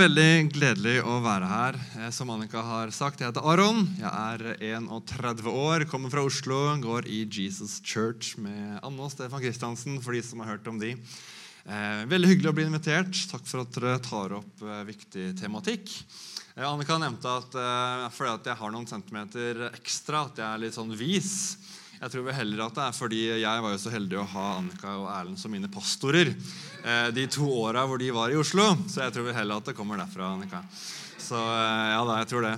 veldig gledelig å være her. Eh, Som Annika har sagt, jeg heter Aron. Jeg er 31 år, kommer fra Oslo, går i Jesus Church med Anne og Stefan Kristiansen, for de som har hørt om de. Eh, Veldig hyggelig å bli invitert. Takk for at dere tar opp eh, viktig tematikk. Annika nevnte at fordi jeg har noen centimeter ekstra, at jeg er litt sånn vis. Jeg tror heller at det er fordi jeg var jo så heldig å ha Annika og Erlend som mine pastorer eh, de to åra hvor de var i Oslo. Så jeg tror heller at det kommer derfra, Annika. Så eh, ja da, jeg tror det.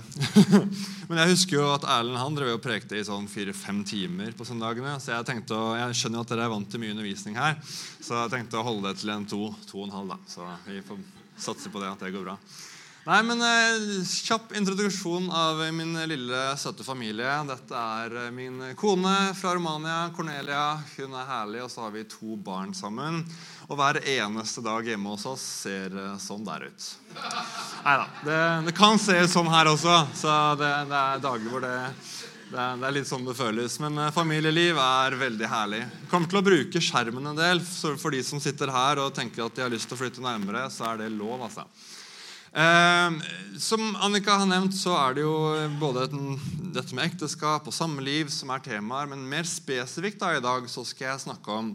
Men jeg husker jo at Erlend han drev og prekte i sånn fire-fem timer på søndagene. Så jeg tenkte å, jeg skjønner jo at dere er vant til mye undervisning her, så jeg tenkte å holde det til en to, to og en halv. da. Så vi får satse på det, at det går bra. Nei, men eh, Kjapp introduksjon av min lille, søte familie. Dette er eh, min kone fra Romania, Cornelia. Hun er herlig, og så har vi to barn sammen. Og hver eneste dag hjemme hos oss ser eh, sånn der ut. Nei da. Det, det kan se ut sånn her også, så det, det er dager hvor det det er, det er litt sånn det føles. Men eh, familieliv er veldig herlig. Kommer til å bruke skjermen en del. Så for de som sitter her og tenker at de har lyst til å flytte nærmere, så er det lov. altså. Eh, som Annika har nevnt, så er det jo både den, dette med ekteskap og samliv som er temaer. Men mer spesifikt da i dag så skal jeg snakke om,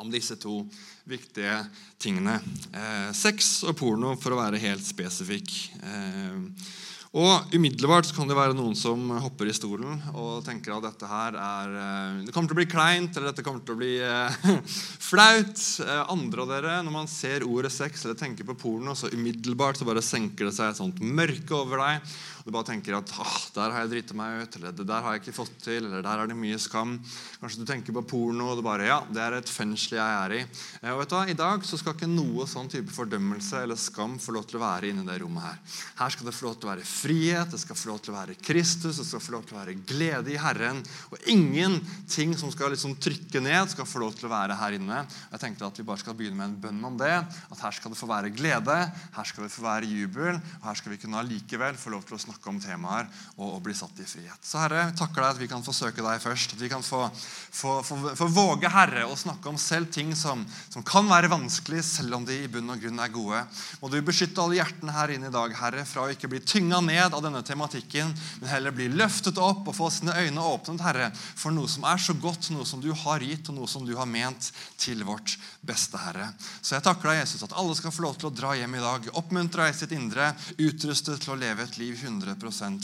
om disse to viktige tingene. Eh, sex og porno, for å være helt spesifikk. Eh, og Umiddelbart kan det være noen som hopper i stolen og tenker at dette her er, eh, det kommer til å bli kleint eller dette kommer til å bli eh, flaut. Eh, andre av dere, Når man ser ordet sex eller tenker på porno, så umiddelbart så bare senker det seg et sånt mørke over deg. Du bare tenker at ah, der har jeg driti meg ut, eller det der har jeg ikke fått til, eller der er det mye skam. Kanskje du tenker på porno, og du bare ja, det er et fengsel jeg er i. Eh, og vet du hva, I dag så skal ikke noe sånn type fordømmelse eller skam få lov til å være inni det rommet her. Her skal det få lov til å være frihet, det skal få lov til å være Kristus, det skal få lov til å være glede i Herren. Og ingenting som skal liksom trykke ned, skal få lov til å være her inne. Jeg tenkte at vi bare skal begynne med en bønn om det. At her skal det få være glede, her skal det få være jubel, og her skal vi kunne allikevel få lov til å snakke om temaer og, og bli satt i frihet. Så Herre, takker deg at vi kan få søke deg først. At vi kan få, få, få, få våge, Herre, å snakke om selv ting som, som kan være vanskelig, selv om de i bunn og grunn er gode. Må du beskytte alle hjertene her inne i dag, Herre, fra å ikke bli tynga ned av denne tematikken, men heller bli løftet opp og få sine øyne åpnet, Herre, for noe som er så godt, noe som du har gitt, og noe som du har ment til vårt beste, Herre. Så jeg takker deg, Jesus, at alle skal få lov til å dra hjem i dag, oppmuntra i sitt indre, utrustet til å leve et liv 100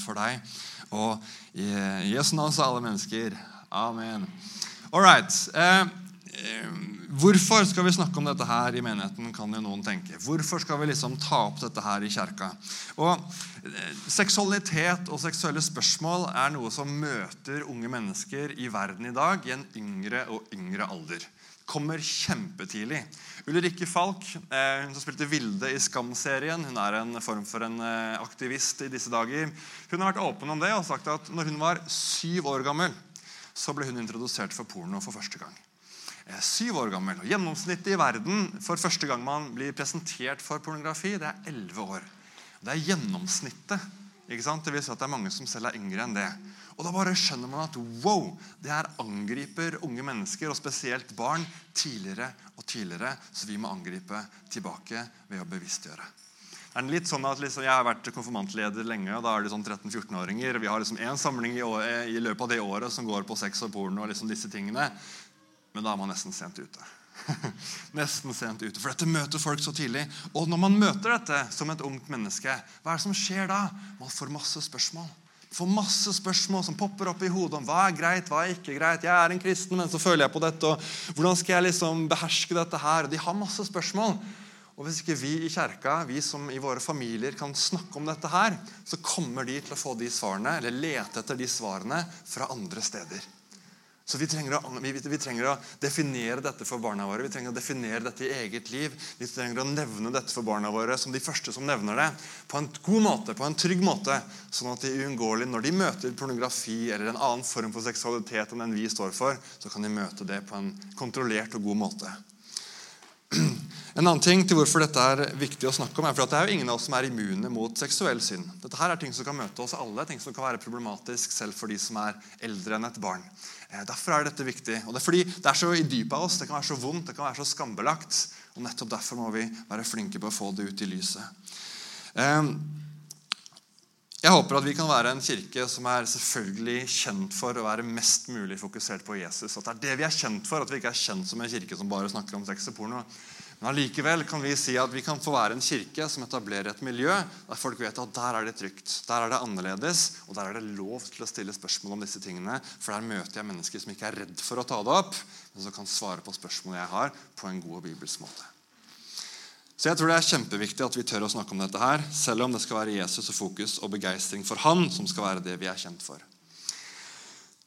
for deg. Og i Jesu navn så alle mennesker. Amen. All right. Eh, hvorfor skal vi snakke om dette her i menigheten, kan jo noen tenke. Hvorfor skal vi liksom ta opp dette her i kjerka? Og eh, Seksualitet og seksuelle spørsmål er noe som møter unge mennesker i verden i dag i en yngre og yngre alder kommer kjempetidlig. Ulrikke Falk, eh, hun som spilte Vilde i Skam-serien, hun er en form for en eh, aktivist i disse dager. Hun har vært åpen om det og sagt at når hun var syv år gammel, så ble hun introdusert for porno for første gang. Eh, syv år gammel. og Gjennomsnittet i verden for første gang man blir presentert for pornografi, det er elleve år. Det er gjennomsnittet. Ikke sant? Det vil si at det er mange som selv er yngre enn det. Og da bare skjønner man at wow, det her angriper unge mennesker, og spesielt barn, tidligere og tidligere. Så vi må angripe tilbake ved å bevisstgjøre. Det er litt sånn at liksom, Jeg har vært konfirmantleder lenge. og Da er det sånn 13-14-åringer. Vi har liksom én samling i, år, i, løpet av det året som går på sex og porno. og liksom disse tingene. Men da er man nesten sent ute. nesten sent ute, For dette møter folk så tidlig. Og når man møter dette som et ungt menneske, hva er det som skjer da? Man får masse spørsmål får masse spørsmål som popper opp i hodet om hva er greit, hva er ikke greit. Jeg er en kristen, men så føler jeg på dette. og Hvordan skal jeg liksom beherske dette her? De har masse spørsmål. Og Hvis ikke vi i kjerka, vi som i våre familier kan snakke om dette her, så kommer de til å få de svarene, eller lete etter de svarene fra andre steder. Så vi trenger, å, vi, vi trenger, å, definere dette for barna våre. Vi trenger å definere dette i eget liv. Vi trenger å nevne dette for barna våre som de første som nevner det. På en god måte, på en trygg måte, sånn at de uunngåelig, når de møter pornografi eller en annen form for seksualitet enn den vi står for, så kan de møte det på en kontrollert og god måte. En annen ting til hvorfor dette er viktig å snakke om, er for at det er jo ingen av oss som er immune mot seksuell synd. Dette her er ting som kan møte oss alle, ting som kan være problematisk selv for de som er eldre enn et barn. Eh, derfor er dette viktig. Og det er fordi det er så i dypet av oss, det kan være så vondt, det kan være så skambelagt. Og nettopp derfor må vi være flinke på å få det ut i lyset. Eh, jeg håper at vi kan være en kirke som er selvfølgelig kjent for å være mest mulig fokusert på Jesus. At det er det vi er kjent for, at vi ikke er kjent som en kirke som bare snakker om sex og porno. Men allikevel kan vi si at vi kan få være en kirke som etablerer et miljø der folk vet at der er det trygt, der er det annerledes, og der er det lov til å stille spørsmål om disse tingene. For der møter jeg mennesker som ikke er redd for å ta det opp, men som kan svare på spørsmål jeg har, på en god og bibelsk måte. Så jeg tror det er kjempeviktig at vi tør å snakke om dette her, selv om det skal være Jesus og fokus og begeistring for han som skal være det vi er kjent for.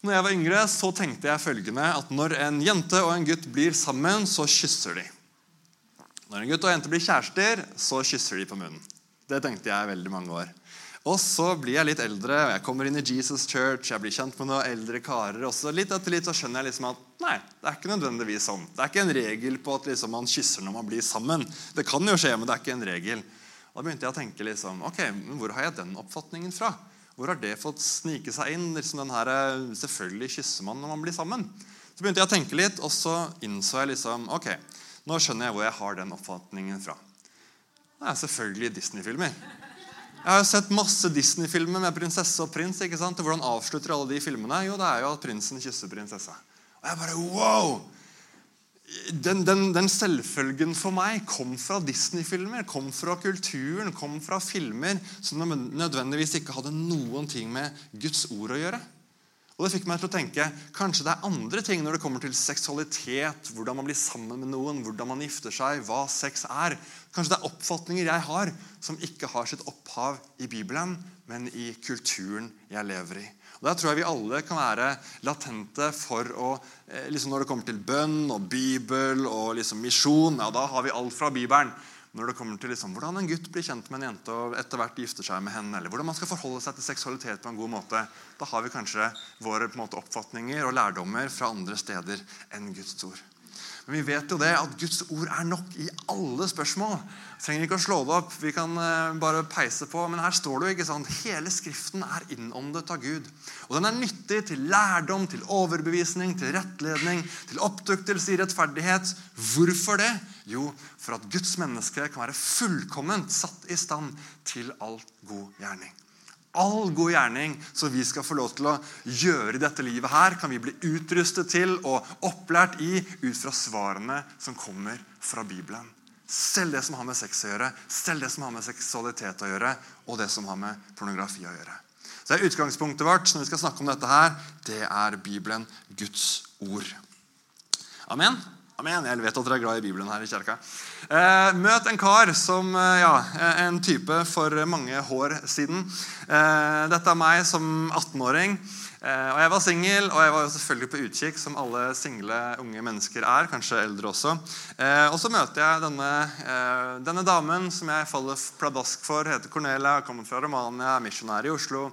Når jeg var yngre, så tenkte jeg følgende at når en jente og en gutt blir sammen, så kysser de. Når en gutt og jente blir kjærester, så kysser de på munnen. Det tenkte jeg veldig mange år. Og så blir jeg litt eldre, og jeg kommer inn i Jesus Church, jeg blir kjent med noen eldre karer. og så Litt etter litt så skjønner jeg liksom at nei, det er ikke nødvendigvis sånn. Det er ikke en regel på at liksom man kysser når man blir sammen. Det kan jo skje, men det er ikke en regel. Da begynte jeg å tenke liksom, ok, men hvor har jeg den oppfatningen fra? Hvor har det fått snike seg inn? liksom den her, Selvfølgelig kysser man når man blir sammen. Så begynte jeg å tenke litt, og så innså jeg liksom ok, nå skjønner jeg hvor jeg har den oppfatningen fra. Det er selvfølgelig Disney-filmer. Jeg har jo sett masse Disney-filmer med prinsesse og prins. ikke sant? Hvordan avslutter alle de filmene? Jo, det er jo at prinsen kysser prinsessa. Og jeg bare, wow! Den, den, den selvfølgen for meg kom fra Disney-filmer, kom fra kulturen, kom fra filmer som nødvendigvis ikke hadde noen ting med Guds ord å gjøre. Og Det fikk meg til å tenke kanskje det er andre ting når det kommer til seksualitet, hvordan man blir sammen med noen, hvordan man gifter seg, hva sex er. Kanskje det er oppfatninger jeg har som ikke har sitt opphav i Bibelen, men i kulturen jeg lever i. Og Der tror jeg vi alle kan være latente for å eh, liksom Når det kommer til bønn og Bibel og liksom misjon, ja, da har vi alt fra Bibelen når det kommer til liksom, hvordan en gutt blir kjent med en jente og etter hvert gifter seg med henne, eller hvordan man skal forholde seg til seksualitet på en god måte, da har vi kanskje våre måte, oppfatninger og lærdommer fra andre steder enn Guds ord. Men vi vet jo det at Guds ord er nok i alle spørsmål. Vi trenger ikke å slå det opp, vi kan eh, bare peise på. Men her står det jo ikke sant? Hele Skriften er innåndet av Gud. Og den er nyttig til lærdom, til overbevisning, til rettledning, til oppduktelse i rettferdighet. Hvorfor det? Jo, for at Guds menneske kan være fullkomment satt i stand til all god gjerning all god gjerning som vi skal få lov til å gjøre i dette livet, her, kan vi bli utrustet til og opplært i ut fra svarene som kommer fra Bibelen. Selv det som har med sex å gjøre, selv det som har med seksualitet å gjøre, og det som har med pornografi å gjøre. Så det er Utgangspunktet vårt når vi skal snakke om dette, her, det er Bibelen, Guds ord. Amen. Amen. Jeg vet at dere er glad i Bibelen her i kirka. Eh, møt en kar som eh, ja, en type for mange år siden. Eh, dette er meg som 18-åring. Eh, og Jeg var singel, og jeg var jo selvfølgelig på utkikk, som alle single unge mennesker er. kanskje eldre også. Eh, og Så møter jeg denne, eh, denne damen som jeg faller pladask for. heter Cornelia, kommer fra Romania, er misjonær i Oslo.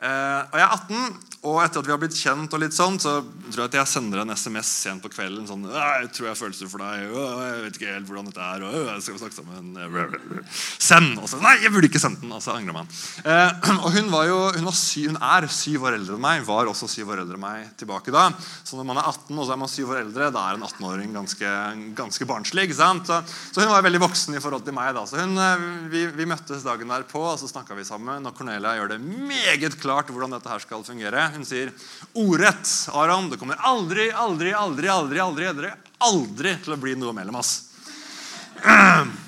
Uh, og Jeg er 18, og etter at vi har blitt kjent, og litt sånn, så tror jeg at jeg sender en SMS sent på kvelden. sånn, 'Jeg tror jeg har følelser for deg. jeg vet ikke helt hvordan dette er. Og, skal snakke sammen. Send!' Og så, Nei, jeg burde ikke sendt den. Og så angrer man. Uh, og hun, var jo, hun, var sy, hun, er syv år eldre enn meg. Var også syv år eldre enn meg tilbake da. Så når man er 18 og så er man syv år eldre, da er en 18-åring ganske, ganske barnslig. ikke sant? Så, så, hun var veldig voksen i forhold til meg. da. Så hun, eh, vi, vi møttes dagen derpå, og så snakka vi sammen. Og Cornelia gjør det meget klart klart hvordan dette her skal fungere. Hun sier ordrett Aron, det kommer aldri, aldri, aldri, aldri, aldri, aldri, aldri til å bli noe mellom oss.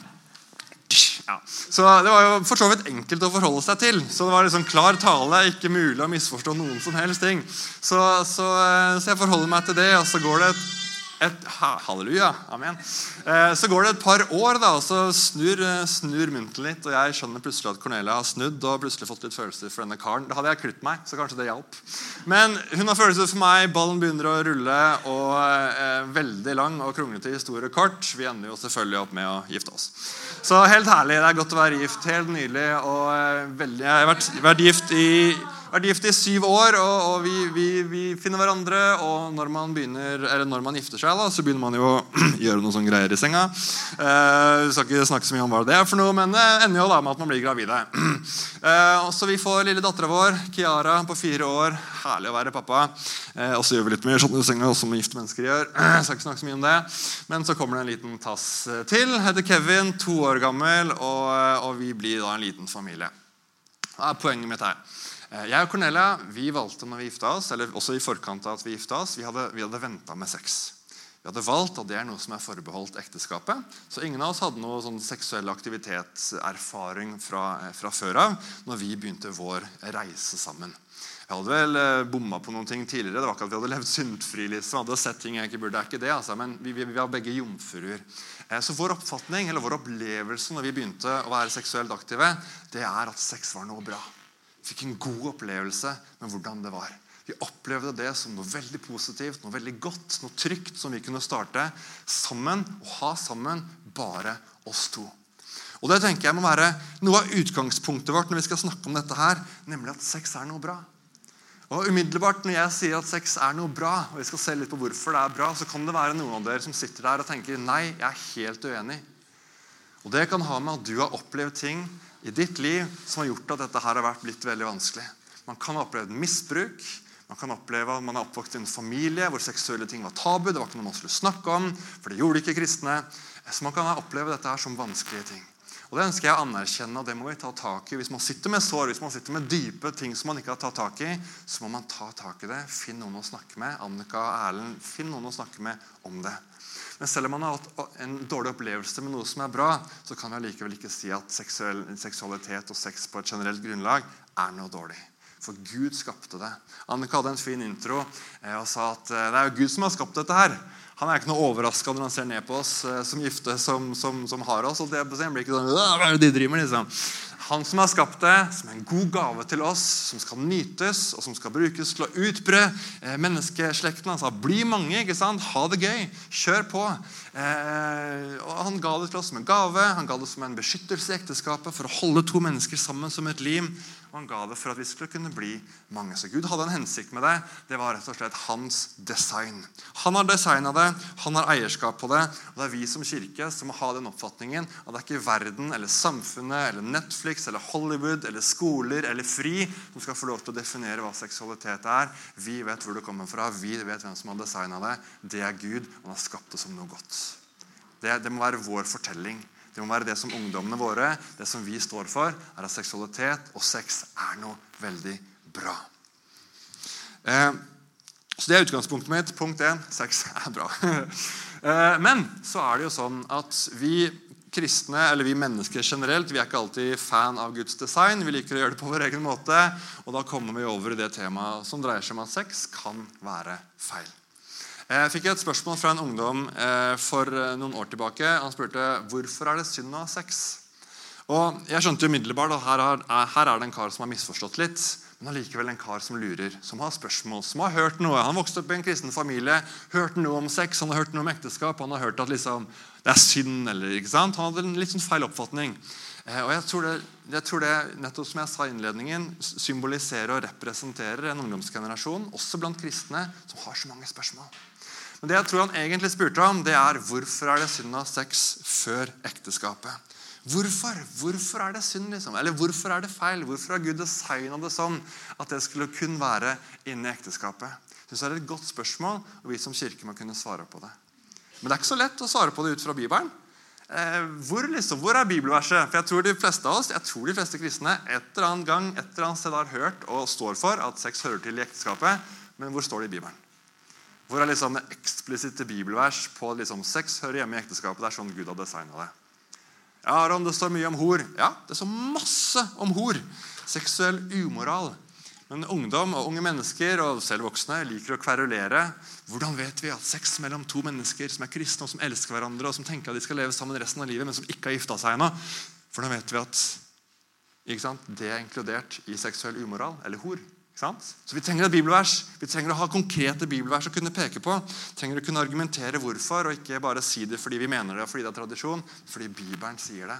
Ja. Så Det var jo for så vidt enkelt å forholde seg til. Så det var liksom klar tale, ikke mulig å misforstå noen som helst ting. Så, så, eh, så jeg forholder meg til det, og så går det et et, halleluja, amen. Eh, så går det et par år, da, og så snur, eh, snur mynten litt. Og jeg skjønner plutselig at Cornelia har snudd og plutselig fått litt følelser for denne karen. Da hadde jeg klippet meg, så kanskje det hjalp. Men hun har følelser for meg, ballen begynner å rulle, og eh, veldig lang og kronglete historie kort. Vi ender jo selvfølgelig opp med å gifte oss. Så helt herlig. Det er godt å være gift. Helt nydelig. og eh, veldig, Jeg har vært, vært gift i vært gift i syv år, og, og vi, vi, vi, finner hverandre. Og når man, begynner, når man gifter seg, da, så begynner man jo å gjøre noen sånne greier i senga. Eh, vi skal ikke snakke så mye om hva det er for noe, men det ender jo da med at man blir gravide. Eh, så vi får lille dattera vår, Kiara, på fire år. Herlig å være pappa. Eh, og så gjør vi litt mer sånn i senga, som gifte mennesker gjør. Jeg skal ikke snakke så mye om det. Men så kommer det en liten tass til. Heter Kevin, to år gammel, og, og vi blir da en liten familie. Det er poenget mitt her? Eh, jeg og Cornelia vi valgte når vi gifta oss, eller også i forkant av at vi gifta oss, vi hadde, vi hadde venta med sex. Vi hadde valgt at det er noe som er forbeholdt ekteskapet. Så ingen av oss hadde noe sånn seksuell aktivitetserfaring fra, eh, fra før av når vi begynte vår reise sammen. Jeg hadde vel eh, bomma på noen ting tidligere. Det var ikke at vi hadde levd syndfri. liksom. hadde sett ting jeg ikke burde, det er ikke det, altså. Men vi, vi, vi var begge jomfruer. Så vår oppfatning, eller vår opplevelse når vi begynte å være seksuelt aktive, det er at sex var noe bra. Fikk en god opplevelse med hvordan det var. Vi opplevde det som noe veldig positivt, noe veldig godt, noe trygt som vi kunne starte sammen og ha sammen bare oss to. Og Det tenker jeg må være noe av utgangspunktet vårt når vi skal snakke om dette her, nemlig at sex er noe bra. Og umiddelbart Når jeg sier at sex er noe bra, og vi skal se litt på hvorfor det er bra, så kan det være noen av dere som sitter der og tenker nei, jeg er helt uenig. Og Det kan ha med at du har opplevd ting i ditt liv som har gjort at dette her har blitt veldig vanskelig. Man kan ha opplevd misbruk, man kan oppleve at man er oppvokst i en familie hvor seksuelle ting var tabu. Det var ikke noe man skulle snakke om, for det gjorde ikke kristne. Så man kan oppleve dette her som vanskelige ting. Og Det ønsker jeg å anerkjenne, og det må vi ta tak i. Hvis man sitter med sår, hvis man sitter med dype ting som man ikke har tatt tak i, så må man ta tak i det. Finn noen å snakke med. Annika og Erlend, finn noen å snakke med om det. Men selv om man har hatt en dårlig opplevelse med noe som er bra, så kan vi allikevel ikke si at seksualitet og sex på et generelt grunnlag er noe dårlig. For Gud skapte det. Annika hadde en fin intro eh, og sa at eh, det er jo Gud som har skapt dette her. Han er ikke noe overraska når han ser ned på oss eh, som gifte som, som, som har oss. og det blir ikke sånn, hva er det de driver med, liksom. Han som har skapt det, som er en god gave til oss, som skal nytes og som skal brukes til å utbre eh, menneskeslekten. Han sa 'bli mange', ikke sant? ha det gøy, kjør på. Eh, og Han ga det til oss som en gave, han ga det som en beskyttelse i ekteskapet for å holde to mennesker sammen som et lim. Og han ga det for at vi skulle kunne bli mange. Så Gud hadde en hensikt med det. Det var rett og slett hans design. Han har designa det, han har eierskap på det. Og det er vi som kirke som må ha den oppfatningen at det er ikke verden eller samfunnet eller Netflix eller Hollywood eller skoler eller FRI som skal få lov til å definere hva seksualitet er. Vi vet hvor det kommer fra, vi vet hvem som har designa det. Det er Gud, han har skapt det som noe godt. Det, det må være vår fortelling. Det må være det som ungdommene våre, det som vi står for, er at seksualitet og sex er noe veldig bra. Eh, så Det er utgangspunktet mitt. Punkt 1 sex er bra. eh, men så er det jo sånn at vi kristne, eller vi mennesker generelt, vi er ikke alltid fan av Guds design. Vi liker å gjøre det på vår egen måte. Og da kommer vi over i det temaet som dreier seg om at sex kan være feil. Jeg fikk et spørsmål fra en ungdom eh, for eh, noen år tilbake. Han spurte hvorfor er det synd å ha sex. Og Jeg skjønte umiddelbart at her er, det en kar som har misforstått litt. Men allikevel en kar som lurer, som har spørsmål, som har hørt noe. Han vokste opp i en kristen familie, hørte noe om sex, han har hørt noe om ekteskap. Han har hørt at liksom, det er synd. eller ikke sant? Han hadde en litt sånn feil oppfatning. Eh, og jeg tror, det, jeg tror, det, nettopp som jeg sa i innledningen, symboliserer og representerer en ungdomsgenerasjon, også blant kristne, som har så mange spørsmål. Men det jeg tror han egentlig spurte om, det er hvorfor er det synd å ha sex før ekteskapet. Hvorfor? Hvorfor er det synd? liksom? Eller hvorfor er det feil? Hvorfor har Gud designa det sånn at det skulle kun være inne i ekteskapet? Jeg synes Det er et godt spørsmål, og vi som kirke må kunne svare på det. Men det er ikke så lett å svare på det ut fra Bibelen. Eh, hvor, liksom, hvor, er bibelverset? For Jeg tror de fleste av oss, jeg tror de fleste kristne et eller annet gang et eller annet sted har hørt og står for at sex hører til i ekteskapet. Men hvor står det i Bibelen? Hvor er liksom eksplisitte bibelvers på liksom sex hører hjemme i ekteskapet? Det er sånn Gud har designa det. Ja, Aron, det står mye om hor. Ja, det står masse om hor. Seksuell umoral. Men ungdom og unge mennesker og selv voksne liker å kverulere. Hvordan vet vi at sex mellom to mennesker som er kristne og som elsker hverandre, og som tenker at de skal leve sammen resten av livet, men som ikke har gifta seg ennå For da vet vi at det er inkludert i seksuell umoral eller hor. Så Vi trenger et bibelvers. Vi trenger å ha konkrete bibelvers å kunne peke på. Trenger å kunne argumentere hvorfor, og ikke bare si det fordi vi mener det, fordi det er tradisjon, fordi Bibelen sier det.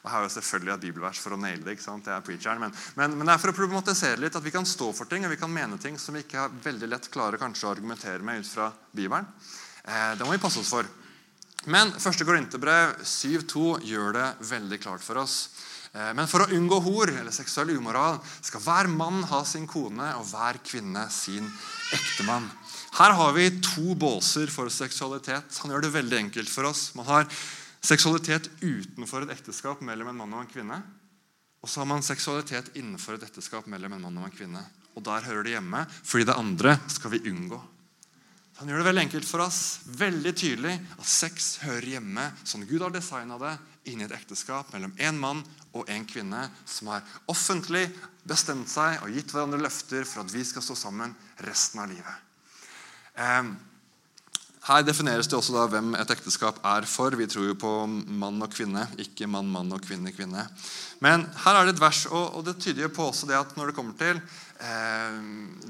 Og her er jo selvfølgelig et bibelvers for å naile det. ikke sant? Det er preacheren, men, men, men, det er for å problematisere litt at vi kan stå for ting og vi kan mene ting som vi ikke har veldig lett klarer kanskje å argumentere med ut fra Bibelen. Eh, det må vi passe oss for. Men 1. Korinterbrev 7,2 gjør det veldig klart for oss. Eh, men for å unngå hor eller seksuell umoral skal hver mann ha sin kone og hver kvinne sin ektemann. Her har vi to båser for seksualitet. Han gjør det veldig enkelt for oss. Man har seksualitet utenfor et ekteskap mellom en mann og en kvinne. Og så har man seksualitet innenfor et ekteskap mellom en mann og en kvinne. Og der hører det hjemme, fordi det andre skal vi unngå. Han gjør det veldig enkelt for oss, veldig tydelig, at sex hører hjemme som Gud har designa det, inni et ekteskap mellom en mann og en kvinne som har offentlig bestemt seg og gitt hverandre løfter for at vi skal stå sammen resten av livet. Eh, her defineres det også hvem et ekteskap er for. Vi tror jo på mann og kvinne, ikke mann, mann og kvinne, kvinne. Men her er det et vers, og, det tyder jo på også det at når det kommer til eh,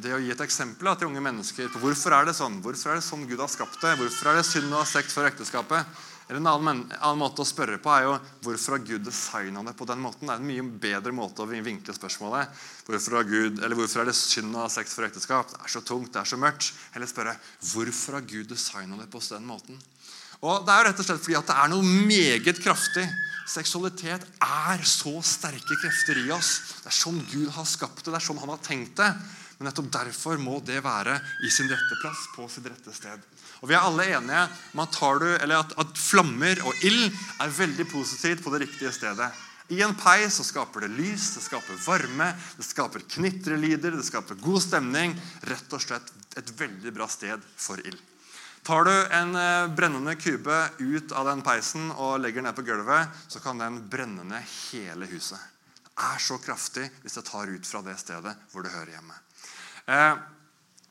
det å gi et eksempel til unge mennesker på hvorfor er det sånn Hvorfor er det sånn Gud har skapt det? Hvorfor er det synd å ha sekt for ekteskapet? Eller En annen, annen, måte å spørre på er jo hvorfor har Gud designa det på den måten? Det er en mye bedre måte å vinkle spørsmålet. Hvorfor, Gud, hvorfor er det synd å ha sex for ekteskap? Det er så tungt, det er så mørkt. Eller spørre hvorfor har Gud designa det på den måten? Og Det er jo rett og slett fordi at det er noe meget kraftig. Seksualitet er så sterke krefter i oss. Det er sånn Gud har skapt det. Det er sånn han har tenkt det. Men nettopp derfor må det være i sin rette plass, på sitt rette sted. Og Vi er alle enige om at, du, at, at flammer og ild er veldig positivt på det riktige stedet. I en peis så skaper det lys, det skaper varme, det skaper knitrelyder, det skaper god stemning. Rett og slett et veldig bra sted for ild. Tar du en eh, brennende kube ut av den peisen og legger den ned på gulvet, så kan den brenne ned hele huset. Det er så kraftig hvis det tar ut fra det stedet hvor det hører hjemme. Eh,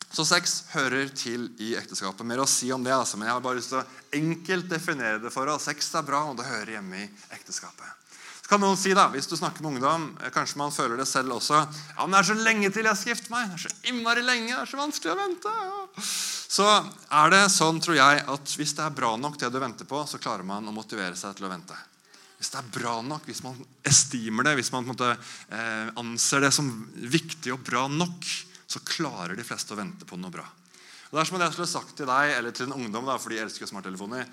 så sex hører til i ekteskapet. Mer å si om det, altså, men jeg har bare lyst til å enkelt definere det for oss. Sex er bra, og det hører hjemme i ekteskapet. Så kan noen si da, Hvis du snakker med ungdom, eh, kanskje man føler det selv også ja, men 'Det er så lenge til jeg skal gifte meg.' 'Det er så innmari lenge. Det er så vanskelig å vente.' Ja. Så er det sånn, tror jeg, at hvis det er bra nok, det du venter på, så klarer man å motivere seg til å vente. Hvis det er bra nok, hvis man estimer det, hvis man måte, eh, anser det som viktig og bra nok, så klarer de fleste å vente på noe bra. Og det er som jeg skulle sagt til deg eller til en ungdom, da, for de elsker smarttelefoner.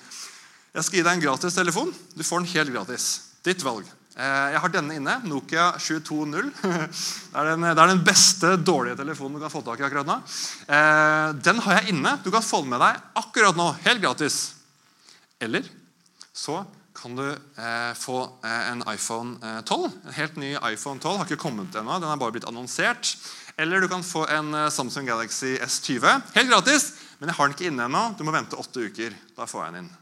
Jeg skal gi deg en gratis telefon. Du får den helt gratis. Ditt valg. Eh, jeg har denne inne. Nokia 720. Det er den, det er den beste dårlige telefonen du kan få tak i akkurat nå. Eh, den har jeg inne. Du kan få den med deg akkurat nå, helt gratis. Eller så kan du eh, få en iPhone 12. En helt ny iPhone 12 har ikke kommet ennå. Den er bare blitt annonsert. Eller du kan få en eh, Samsung Galaxy S20. Helt gratis, men jeg har den ikke inne ennå. Du må vente åtte uker. Da får jeg den inn.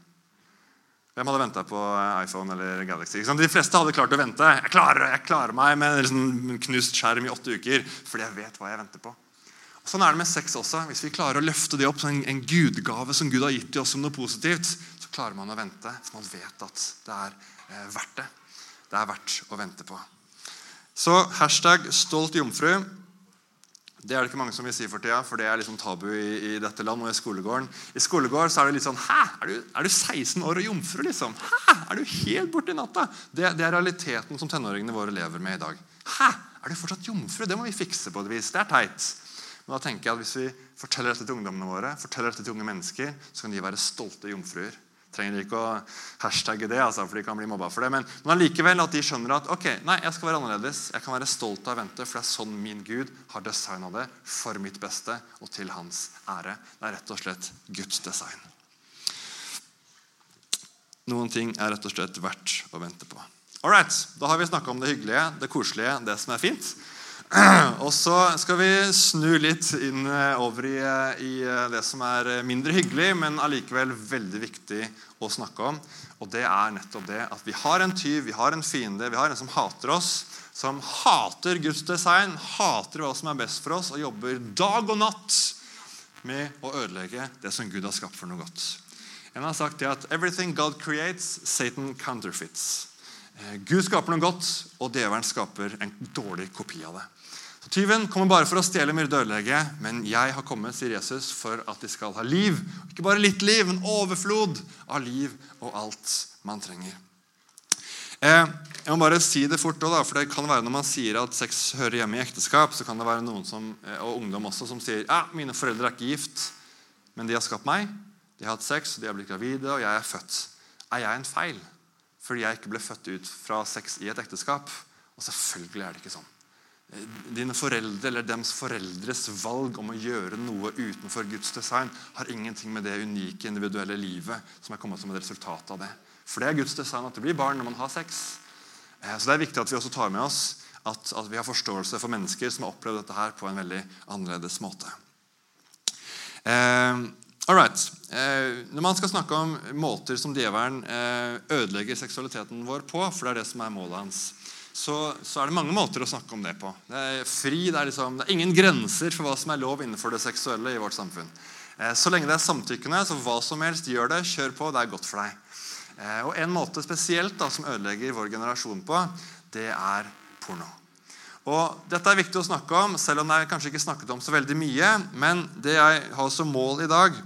Hvem hadde venta på eh, iPhone eller Galaxy? De fleste hadde klart å vente. Jeg klarer, jeg klarer meg med en knust skjerm i åtte uker fordi jeg vet hva jeg venter på. Og sånn er det med sex også. Hvis vi klarer å løfte det opp som en, gudgave som Gud har gitt til oss som noe positivt, så klarer man å vente. For man vet at det er eh, verdt det. Det er verdt å vente på. Så hashtag stolt jomfru. Det er det ikke mange som vil si for tida, for det er liksom tabu i, i dette land og i skolegården. I skolegården så er det litt sånn Hæ? Er du, er du 16 år og jomfru, liksom? Hæ? Er du helt borti natta? Det, det, er realiteten som tenåringene våre lever med i dag. Hæ? Er du fortsatt jomfru? Det må vi fikse på et vis. Det er teit. Men da tenker jeg at hvis vi forteller dette til ungdommene våre, forteller dette til unge mennesker, så kan de være stolte jomfruer trenger ikke å hashtagge det, altså, for de kan bli mobba for det. Men, men allikevel at de skjønner at ok, nei, jeg skal være annerledes. Jeg kan være stolt av å vente, for det er sånn min Gud har designa det for mitt beste og til hans ære. Det er rett og slett Guds design. Noen ting er rett og slett verdt å vente på. Alright, Da har vi snakka om det hyggelige, det koselige, det som er fint. Og så skal vi snu litt inn eh, over i, eh, i, eh, det som er mindre hyggelig, men allikevel veldig viktig å snakke om. Og det er nettopp det at vi har en tyv, vi har en fiende, vi har en som hater oss. Som hater Guds design, hater hva som er best for oss, og jobber dag og natt med å ødelegge det som Gud har skapt for noe godt. En har sagt det at 'everything God creates, Satan counterfeits'. Gud skaper noe godt, og djevelen skaper en dårlig kopi av det. Tyven kommer bare for å stjele, myrde og ødelegge, men jeg har kommet, sier Jesus, for at de skal ha liv. Ikke bare litt liv, men overflod av liv og alt man trenger. Eh, jeg må bare si det fort da, for det kan være Når man sier at sex hører hjemme i ekteskap, så kan det være noen som, eh, og ungdom også som sier ja, mine foreldre er ikke gift, men de har skapt meg. De har hatt sex, de har blitt gravide, og jeg er født. Er jeg en feil fordi jeg ikke ble født ut fra sex i et ekteskap? Og selvfølgelig er det ikke sånn. Dine foreldre eller dems foreldres valg om å gjøre noe utenfor Guds design har ingenting med det unike individuelle livet som er kommet som et resultat av det. For det er Guds design at det blir barn når man har sex. Eh, så det er viktig at vi også tar med oss at, at vi har forståelse for mennesker som har opplevd dette her på en veldig annerledes måte. Eh, all right. Eh, når man skal snakke om måter som djevelen eh, ødelegger seksualiteten vår på, for det er det som er målet hans, så, så, er det mange måter å snakke om det på. Det er fri, det er, liksom, det er ingen grenser for hva som er lov innenfor det seksuelle i vårt samfunn. Eh, så lenge det er samtykkende, så hva som helst, gjør det, kjør på, det er godt for deg. Og En måte spesielt da, som ødelegger vår generasjon på, det er porno. Og Dette er viktig å snakke om, selv om det er kanskje ikke snakket om så veldig mye. Men det jeg har som mål i dag,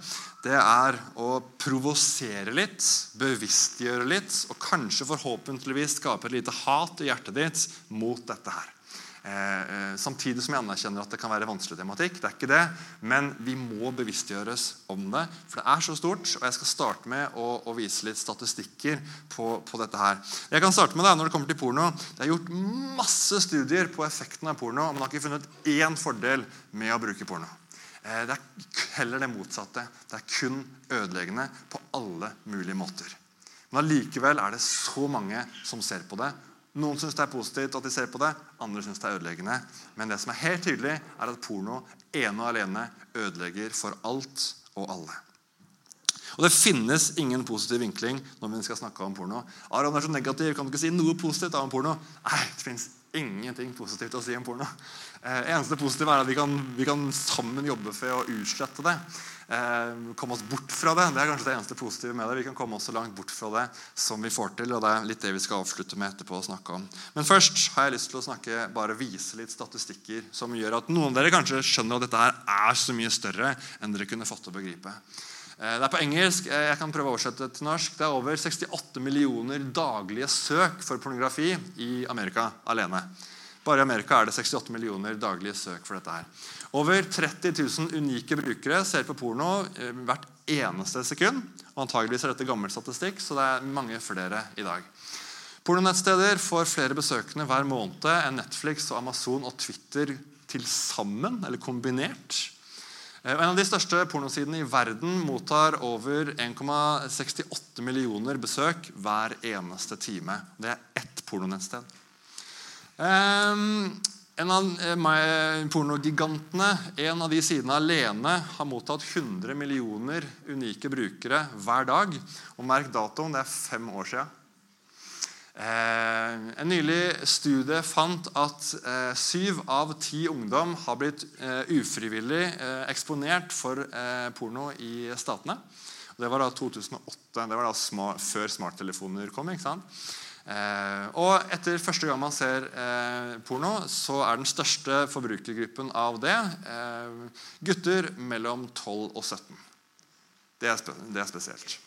det er å provosere litt, bevisstgjøre litt og kanskje forhåpentligvis skape et lite hat i hjertet ditt mot dette her. Eh, eh, samtidig som jeg anerkjenner at det kan være vanskelig tematikk. det er ikke det, Men vi må bevisstgjøres om det, for det er så stort. og Jeg skal starte med å, å vise litt statistikker på, på, dette. her. Jeg kan starte med det når det kommer til porno. Det er gjort masse studier på effekten av porno, og man har ikke funnet én fordel med å bruke porno. Eh, det er heller det motsatte. Det er kun ødeleggende på alle mulige måter. Men allikevel er det så mange som ser på det. Noen syns det er positivt at de ser på det, andre syns det er ødeleggende. Men det som er helt tydelig, er at porno ene og alene ødelegger for alt og alle. Og Det finnes ingen positiv vinkling når vi skal snakke om porno. Aron er så negativ, kan du ikke si noe positivt om porno? Nei, det finnes ingenting positivt å si om porno. Eh, eneste positive er at vi kan, vi kan, sammen jobbe for å utslette det. Eh, komme oss bort fra det. Det er kanskje det eneste positive med det. Vi kan komme oss så langt bort fra det som vi får til. og Det er litt det vi skal avslutte med etterpå å snakke om. Men først har jeg lyst til å snakke, bare vise litt statistikker som gjør at noen av dere kanskje skjønner at dette her er så mye større enn dere kunne fått til å begripe. Eh, det er på engelsk. Eh, jeg kan prøve å oversette til norsk. Det er over 68 millioner daglige søk for pornografi i Amerika alene. Bare i Amerika er det 68 millioner daglige søk for dette. her. Over 30 000 unike brukere ser på porno eh, hvert eneste sekund. og Antageligvis er dette gammel statistikk, så det er mange flere i dag. Pornonettsteder får flere besøkende hver måned enn Netflix, og Amazon og Twitter til sammen, eller kombinert. Eh, en av de største pornosidene i verden mottar over 1,68 millioner besøk hver eneste time. Det er ett pornonettsted. Um, en av eh, pornogigantene, en av de sidene alene, har mottatt 100 millioner unike brukere hver dag. Og merk datoen, det er fem år siden. Eh, en nylig studie fant at eh, syv av ti ungdom har blitt eh, ufrivillig eksponert for porno i statene. Det var da 2008. Det var da smart, før smarttelefoner kom. ikke sant? og etter første gang man ser porno, så er den største forbrukergruppen av det gutter mellom 12 og 17. Det er, det spesielt.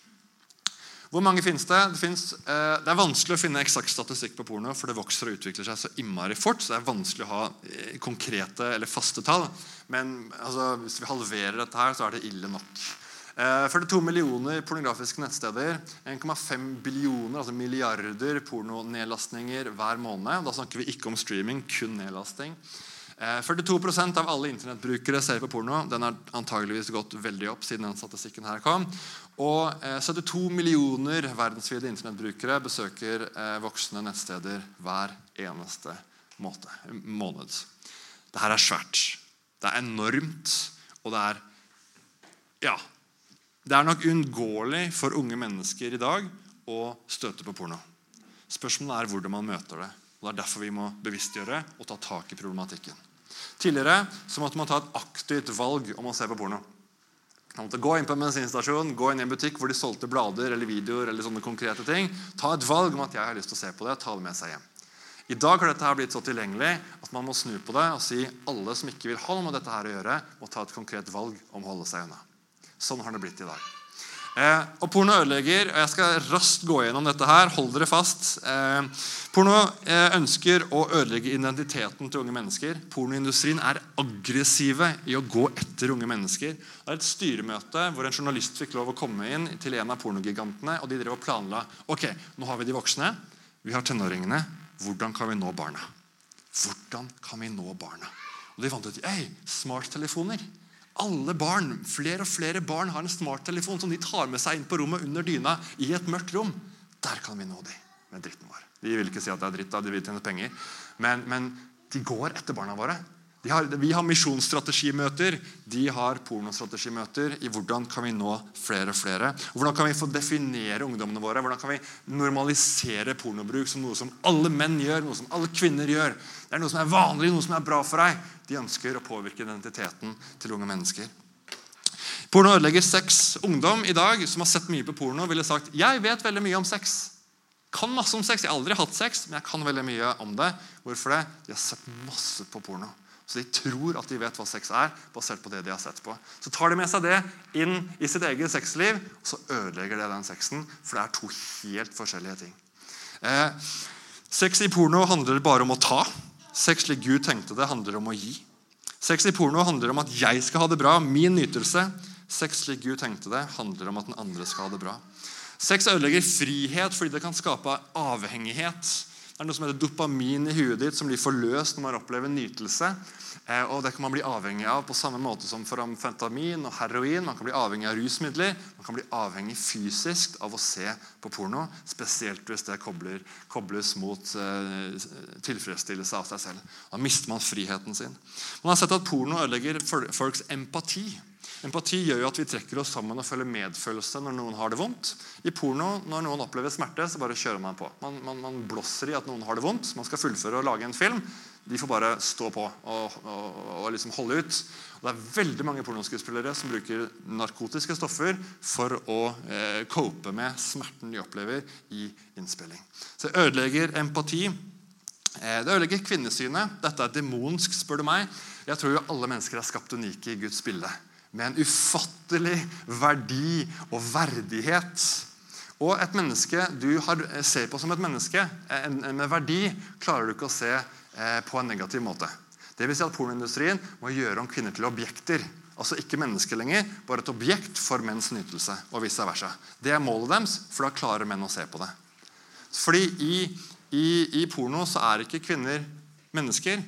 Hvor mange finnes det? Det, finnes, eh, det er vanskelig å finne eksakt statistikk på porno, for det vokser og utvikler seg så innmari fort. så det er vanskelig å ha eh, konkrete eller faste tall. Men altså, hvis vi halverer dette, her, så er det ille nok. Eh, 42 millioner pornografiske nettsteder. 1,5 billioner, altså milliarder pornonedlastninger hver måned. Da snakker vi ikke om streaming, kun nedlasting. 42 eh, av alle internettbrukere ser på porno. Den har antageligvis gått veldig opp siden den statistikken her kom. Og 72 eh, millioner verdensvide internettbrukere besøker eh, voksne nettsteder hver eneste måned. Dette er svært. Det er enormt, og det er Ja. Det er nok uunngåelig for unge mennesker i dag å støte på porno. Spørsmålet er hvordan man møter det. og Det er derfor vi må bevisstgjøre og ta tak i problematikken. Tidligere så måtte man ta et aktivt valg om å se på porno. Man måtte Gå inn på en bensinstasjon, gå inn i en butikk hvor de solgte blader eller videoer. eller sånne konkrete ting. Ta et valg om at jeg har lyst til å se på det, ta det med seg hjem. I dag har dette her blitt så tilgjengelig at man må snu på det og si alle som ikke vil ha noe med dette her å gjøre, må ta et konkret valg om å holde seg unna. Sånn har det blitt i dag. Eh, og porno ødelegger. og Jeg skal raskt gå gjennom dette her. Hold dere fast. Eh, porno eh, ønsker å ødelegge identiteten til unge mennesker. Pornoindustrien er aggressive i å gå etter unge mennesker. Det er et styremøte hvor en journalist fikk lov å komme inn til en av pornogigantene. og De drev og planla ok, nå har vi de voksne, vi har tenåringene. Hvordan kan vi nå barna? Hvordan kan vi nå barna? Og De fant ut hey, smarttelefoner. Alle barn, Flere og flere barn har en smarttelefon som de tar med seg inn på rommet under dyna i et mørkt rom. Der kan vi nå dem med dritten vår. De vil ikke si at det er dritt, da, de vil tjene penger. Men, men de går etter barna våre. Har, vi har misjonsstrategimøter, de har pornostrategimøter i hvordan kan vi nå flere og flere. hvordan kan vi få definere ungdommene våre? Hvordan kan vi normalisere pornobruk som noe som alle menn gjør, noe som alle kvinner gjør? Det er noe som er vanlig, noe som er bra for deg. De ønsker å påvirke identiteten til unge mennesker. Porno ødelegger sex. Ungdom i dag som har sett mye på porno, ville sagt jeg vet veldig mye om sex. Kan masse om sex. Jeg har aldri hatt sex, men jeg kan veldig mye om det. Hvorfor det? De har sett masse på porno. Så de tror at de vet hva sex er, basert på det de har sett på. Så tar de med seg det inn i sitt eget sexliv, og så ødelegger det den sexen. For det er to helt forskjellige ting. Eh, sex i porno handler bare om å ta. Sex slik Gud tenkte det, handler om å gi. Sex i porno handler om at jeg skal ha det bra, min nytelse. Sex slik Gud tenkte det, handler om at den andre skal ha det bra. Sex ødelegger frihet fordi det kan skape avhengighet. Det er noe som heter dopamin i huet ditt som blir forløst når man opplever nytelse. Eh, og Det kan man bli avhengig av på samme måte som for amfetamin og heroin. Man kan bli avhengig av rusmidler. Man kan bli avhengig fysisk av å se på porno. Spesielt hvis det kobler, kobles mot eh, tilfredsstillelse av seg selv. Da mister man friheten sin. Man har sett at porno ødelegger folks empati. Empati gjør jo at vi trekker oss sammen og føler medfølelse når noen har det vondt. I porno, når noen opplever smerte, så bare kjører man på. Man, man, man blåser i at noen har det vondt. Man skal fullføre og lage en film. De får bare stå på og, og, og liksom holde ut. Og det er veldig mange pornoskuespillere som bruker narkotiske stoffer for å eh, cope med smerten de opplever i innspilling. Så det ødelegger empati. Eh, det ødelegger kvinnesynet. Dette er demonsk, spør du meg. Jeg tror jo alle mennesker er skapt unike i Guds bilde med en ufattelig verdi og verdighet. Og et menneske du har, ser på som et menneske med verdi, klarer du ikke å se eh, på en negativ måte. Det vil si at Pornoindustrien må gjøre om kvinner til objekter. Altså ikke mennesker lenger, bare et objekt for menns nytelse. og vice versa. Det er målet deres, for da klarer menn å se på det. Fordi i, i, i porno så er ikke kvinner mennesker.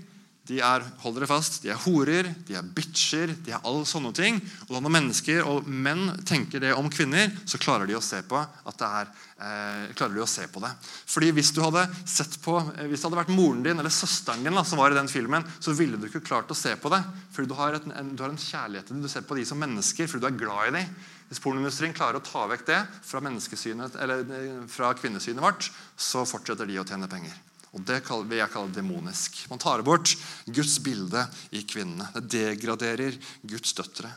De er hold dere fast, de er horer, de er bitcher, de er alle sånne ting. Og Når mennesker og menn tenker det om kvinner, så klarer de å se på, er, eh, klarer de å se på det. Fordi Hvis du hadde sett på, eh, hvis det hadde vært moren din eller søsteren din da, som var i den filmen, så ville du ikke klart å se på det. Fordi du har, et, en, du har en kjærlighet til dem. Du ser på dem som mennesker fordi du er glad i dem. Hvis pornoindustrien klarer å ta vekk det fra, eh, fra kvinnesynet vårt, så fortsetter de å tjene penger. Og Det vil jeg kalle demonisk. Man tar bort Guds bilde i kvinnene. Det degraderer Guds døtre.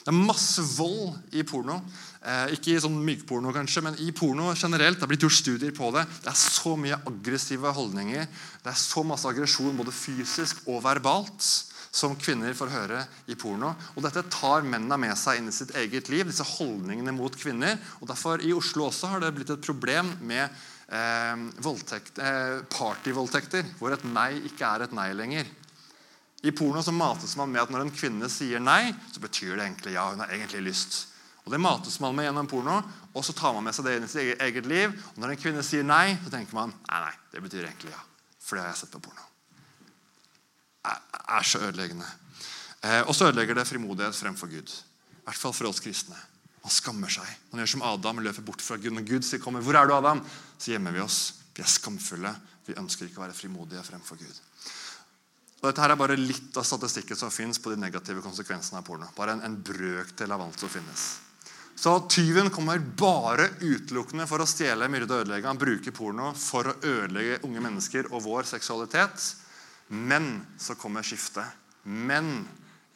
Det er masse vold i porno. Eh, ikke i sånn mykporno, kanskje, men i porno generelt. Det er blitt gjort studier på det. Det er så mye aggressive holdninger. Det er så masse aggresjon både fysisk og verbalt som kvinner får høre i porno. Og Dette tar mennene med seg inn i sitt eget liv, disse holdningene mot kvinner. og derfor I Oslo også har det blitt et problem med eh, eh, partyvoldtekter, hvor et nei ikke er et nei lenger. I porno så mates man med at når en kvinne sier nei, så betyr det egentlig ja. hun har egentlig lyst. Og Det mates man med gjennom porno, og så tar man med seg det inn i sitt eget liv. Og Når en kvinne sier nei, så tenker man nei, nei, det betyr egentlig ja. For det har jeg sett på porno. Det er så ødeleggende. Eh, og så ødelegger det frimodighet fremfor Gud. I hvert fall for oss kristne. Man skammer seg. Man gjør som Adam og løper bort fra Gud. Når Gud sier, kommer, 'Hvor er du, Adam?' så gjemmer vi oss. Vi er skamfulle. Vi ønsker ikke å være frimodige fremfor Gud. Og dette her er bare litt av statistikken som finnes på de negative konsekvensene av porno. Bare en, en brøkdel av alt som finnes. Så tyven kommer bare utelukkende for å stjele, myrde og ødelegge. Han bruker porno for å ødelegge unge mennesker og vår seksualitet. Men så kommer skiftet. Men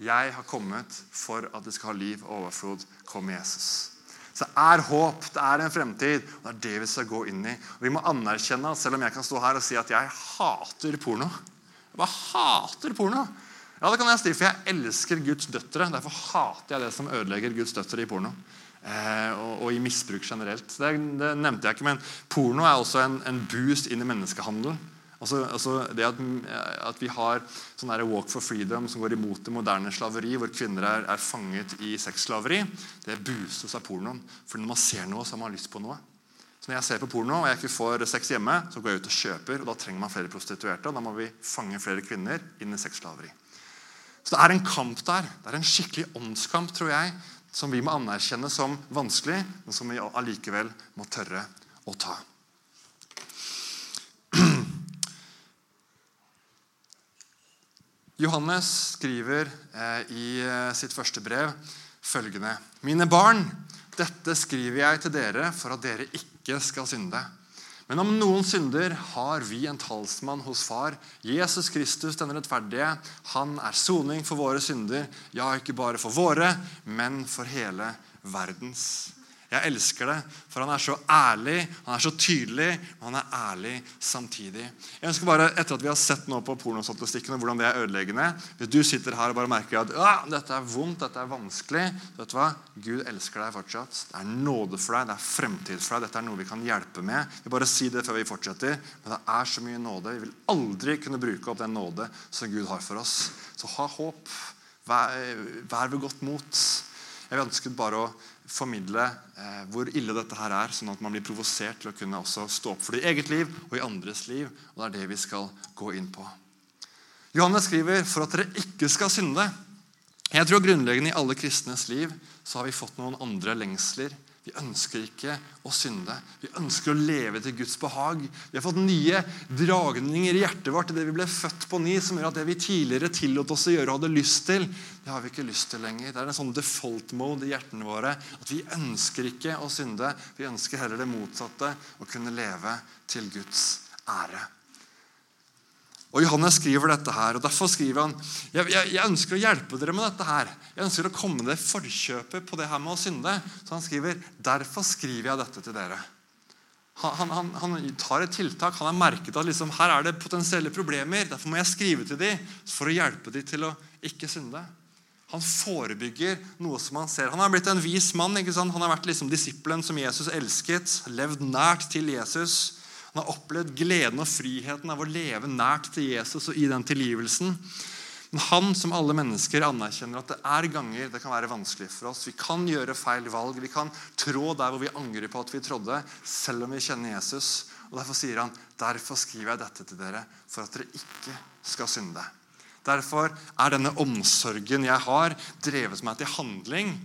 jeg har kommet for at det skal ha liv og overflod. Kom Jesus. Så det er håp, det er en fremtid. og Det er det vi skal gå inn i. Og Vi må anerkjenne selv om jeg kan stå her og si at jeg hater porno Jeg bare hater porno. Ja, det kan jeg si, for jeg elsker Guds døtre. Derfor hater jeg det som ødelegger Guds døtre i porno. eh, og, og, i misbruk generelt. Det, det, nevnte jeg ikke, men porno er også en, en boost inn i menneskehandel. Altså, altså det at, at, vi har sånn Walk for freedom som går imot det moderne slaveri, hvor kvinner er, er fanget i sexslaveri, det boostes av pornoen. For når man ser noe, så har man lyst på noe. Så Når jeg ser på porno og jeg ikke får sex hjemme, så går jeg ut og kjøper. og Da trenger man flere prostituerte, og da må vi fange flere kvinner inn i sexslaveri. Så det er en kamp der. Det er en skikkelig åndskamp, tror jeg, som vi må anerkjenne som vanskelig, men som vi allikevel må tørre å ta. Johannes skriver eh, i eh, sitt første brev følgende.: Mine barn, dette skriver jeg til dere for at dere ikke skal synde. Men om noen synder, har vi en talsmann hos Far. Jesus Kristus, den rettferdige. Han er soning for våre synder. Ja, ikke bare for våre, men for hele verdens. Jeg elsker det, for han er så ærlig, han er så tydelig, og han er ærlig samtidig. Jeg ønsker bare, Etter at vi har sett nå på pornostatistikken og hvordan det er ødeleggende Hvis du sitter her og bare merker at dette er vondt, dette er vanskelig vet du hva? Gud elsker deg fortsatt. Det er nåde for deg, det er fremtid for deg. Dette er noe vi kan hjelpe med. Vi bare si det før vi fortsetter, Men det er så mye nåde. Vi vil aldri kunne bruke opp den nåde som Gud har for oss. Så ha håp. Vær, vær ved godt mot. Jeg ønsket bare å formidle eh, hvor ille dette her er, sånn at man blir provosert til å kunne også stå opp for det i eget liv og i andres liv. og Det er det vi skal gå inn på. Johannes skriver for at dere ikke skal synde. Jeg tror grunnleggende i alle kristnes liv så har vi fått noen andre lengsler vi ønsker ikke å synde. Vi ønsker å leve til Guds behag. Vi har fått nye dragninger i hjertet vårt til det vi ble født på ny, som gjør at det vi tidligere tillot oss å gjøre og hadde lyst til, det har vi ikke lyst til lenger. Det er en sånn default mode i hjertene våre at vi ønsker ikke å synde. Vi ønsker heller det motsatte, å kunne leve til Guds ære. Og Johannes skriver dette her, og Derfor skriver han jeg, jeg, jeg, ønsker å hjelpe dere med dette. her. Jeg ønsker å komme dere forkjøpet på det her med å synde. Så han skriver derfor skriver jeg dette til dere. Han, han, han tar et tiltak. Han har merket at liksom, her er det potensielle problemer. Derfor må jeg skrive til dem for å hjelpe dem til å ikke synde. Han forebygger noe som han ser. Han har blitt en vis mann. Han har vært liksom disippelen som Jesus elsket, levd nært til Jesus. Han har opplevd gleden og friheten av å leve nært til Jesus og i den tilgivelsen. Men han som alle mennesker anerkjenner at det er ganger det kan være vanskelig for oss. Vi kan gjøre feil valg. Vi kan trå der hvor vi angrer på at vi trådde, selv om vi kjenner Jesus. Og Derfor sier han, derfor skriver jeg dette til dere, for at dere ikke skal synde. Derfor er denne omsorgen jeg har, drevet meg til handling,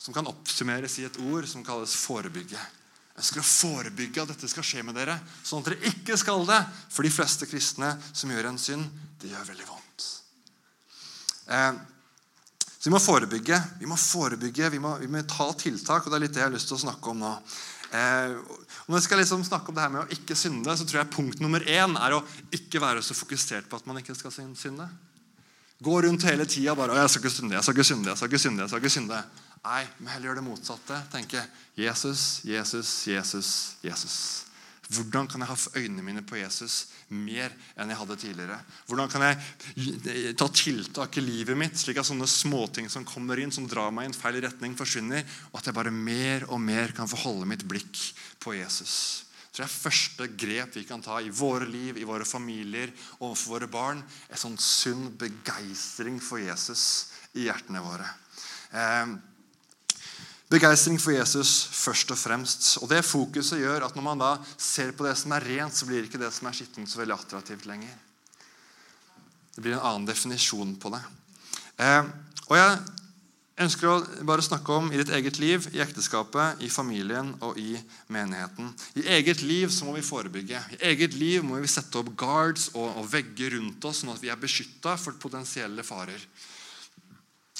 som kan oppsummeres i et ord som kalles forebygge. Jeg å forebygge at dette skal skje med dere, sånn at dere ikke skal det. For de fleste kristne som gjør en synd, det gjør veldig vondt. Eh, så vi må forebygge, vi må forebygge, vi må, vi må, ta tiltak. og Det er litt det jeg har lyst til å snakke om nå. Eh, når jeg skal liksom snakke om det her med å ikke synde, så tror jeg punkt nummer én er å ikke være så fokusert på at man ikke skal synde. Gå rundt hele tida bare 'Jeg skal ikke synde, jeg skal ikke synde', jeg skal ikke synde. jeg skal ikke synde. Nei, vi heller gjør det motsatte. Tenke Jesus, Jesus, Jesus, Jesus. Hvordan kan jeg ha øynene mine på Jesus mer enn jeg hadde tidligere? Hvordan kan jeg ta tiltak i livet mitt, slik at sånne småting som kommer inn, som drar meg i en feil retning, forsvinner, og at jeg bare mer og mer kan få holde mitt blikk på Jesus? Det er første grep vi kan ta i våre liv, i våre familier, overfor våre barn. En sånn sunn begeistring for Jesus i hjertene våre. Eh, Begeistring for Jesus først og fremst. Og Det fokuset gjør at når man da ser på det som er rent, så blir ikke det som er skittent, så veldig attraktivt lenger. Det blir en annen definisjon på det. Eh, og Jeg ønsker å bare snakke om i ditt eget liv, i ekteskapet, i familien og i menigheten. I eget liv så må vi forebygge. I eget liv må vi sette opp guards og, og vegger rundt oss, sånn at vi er beskytta for potensielle farer.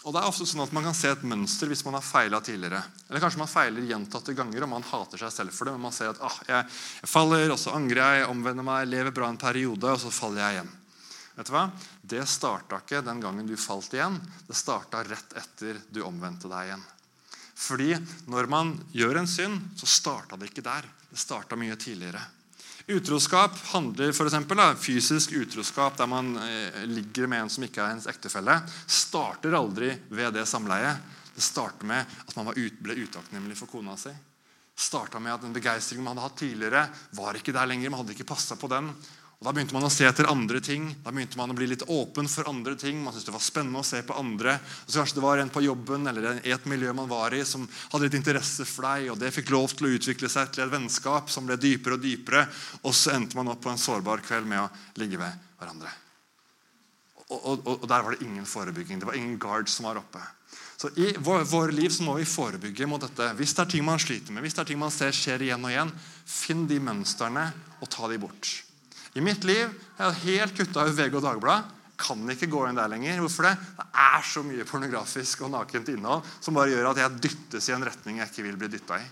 Og det er ofte sånn at Man kan se et mønster hvis man har feila tidligere. Eller kanskje man feiler gjentatte ganger og man hater seg selv for det. Men man ser at ah, jeg, jeg, faller, og så angrer jeg, omvender meg, lever bra en periode, og så faller jeg igjen. Vet du hva? Det starta ikke den gangen du falt igjen. Det starta rett etter du omvendte deg igjen. Fordi når man gjør en synd, så starta det ikke der. Det starta mye tidligere. Utroskap handler f.eks. om fysisk utroskap der man eh, ligger med en som ikke er ens ektefelle. Starter aldri ved det samleiet. Det starter med at man ble utakknemlig for kona si. Starta med at Den begeistringen man hadde hatt tidligere, var ikke der lenger. Man hadde ikke passa på den. Og Da begynte man å se etter andre ting. Da begynte man å bli litt åpen for andre ting. Man syntes det var spennende å se på andre. Og så Kanskje det var en på jobben eller i et miljø man var i, som hadde litt interesse for deg, og det fikk lov til å utvikle seg til et vennskap som ble dypere og dypere. Og så endte man opp på en sårbar kveld med å ligge ved hverandre. Og, og, og der var det ingen forebygging. Det var ingen guards som var oppe. Så I våre vår liv så må vi forebygge mot dette. Hvis det er ting man sliter med, hvis det er ting man ser skjer igjen og igjen, finn de mønstrene og ta de bort. I mitt liv jeg har helt kutta ut VG og Dagbladet. Kan ikke gå inn der lenger. Hvorfor det? Det er så mye pornografisk og nakent innhold som bare gjør at jeg dyttes i en retning jeg ikke vil bli dytta i.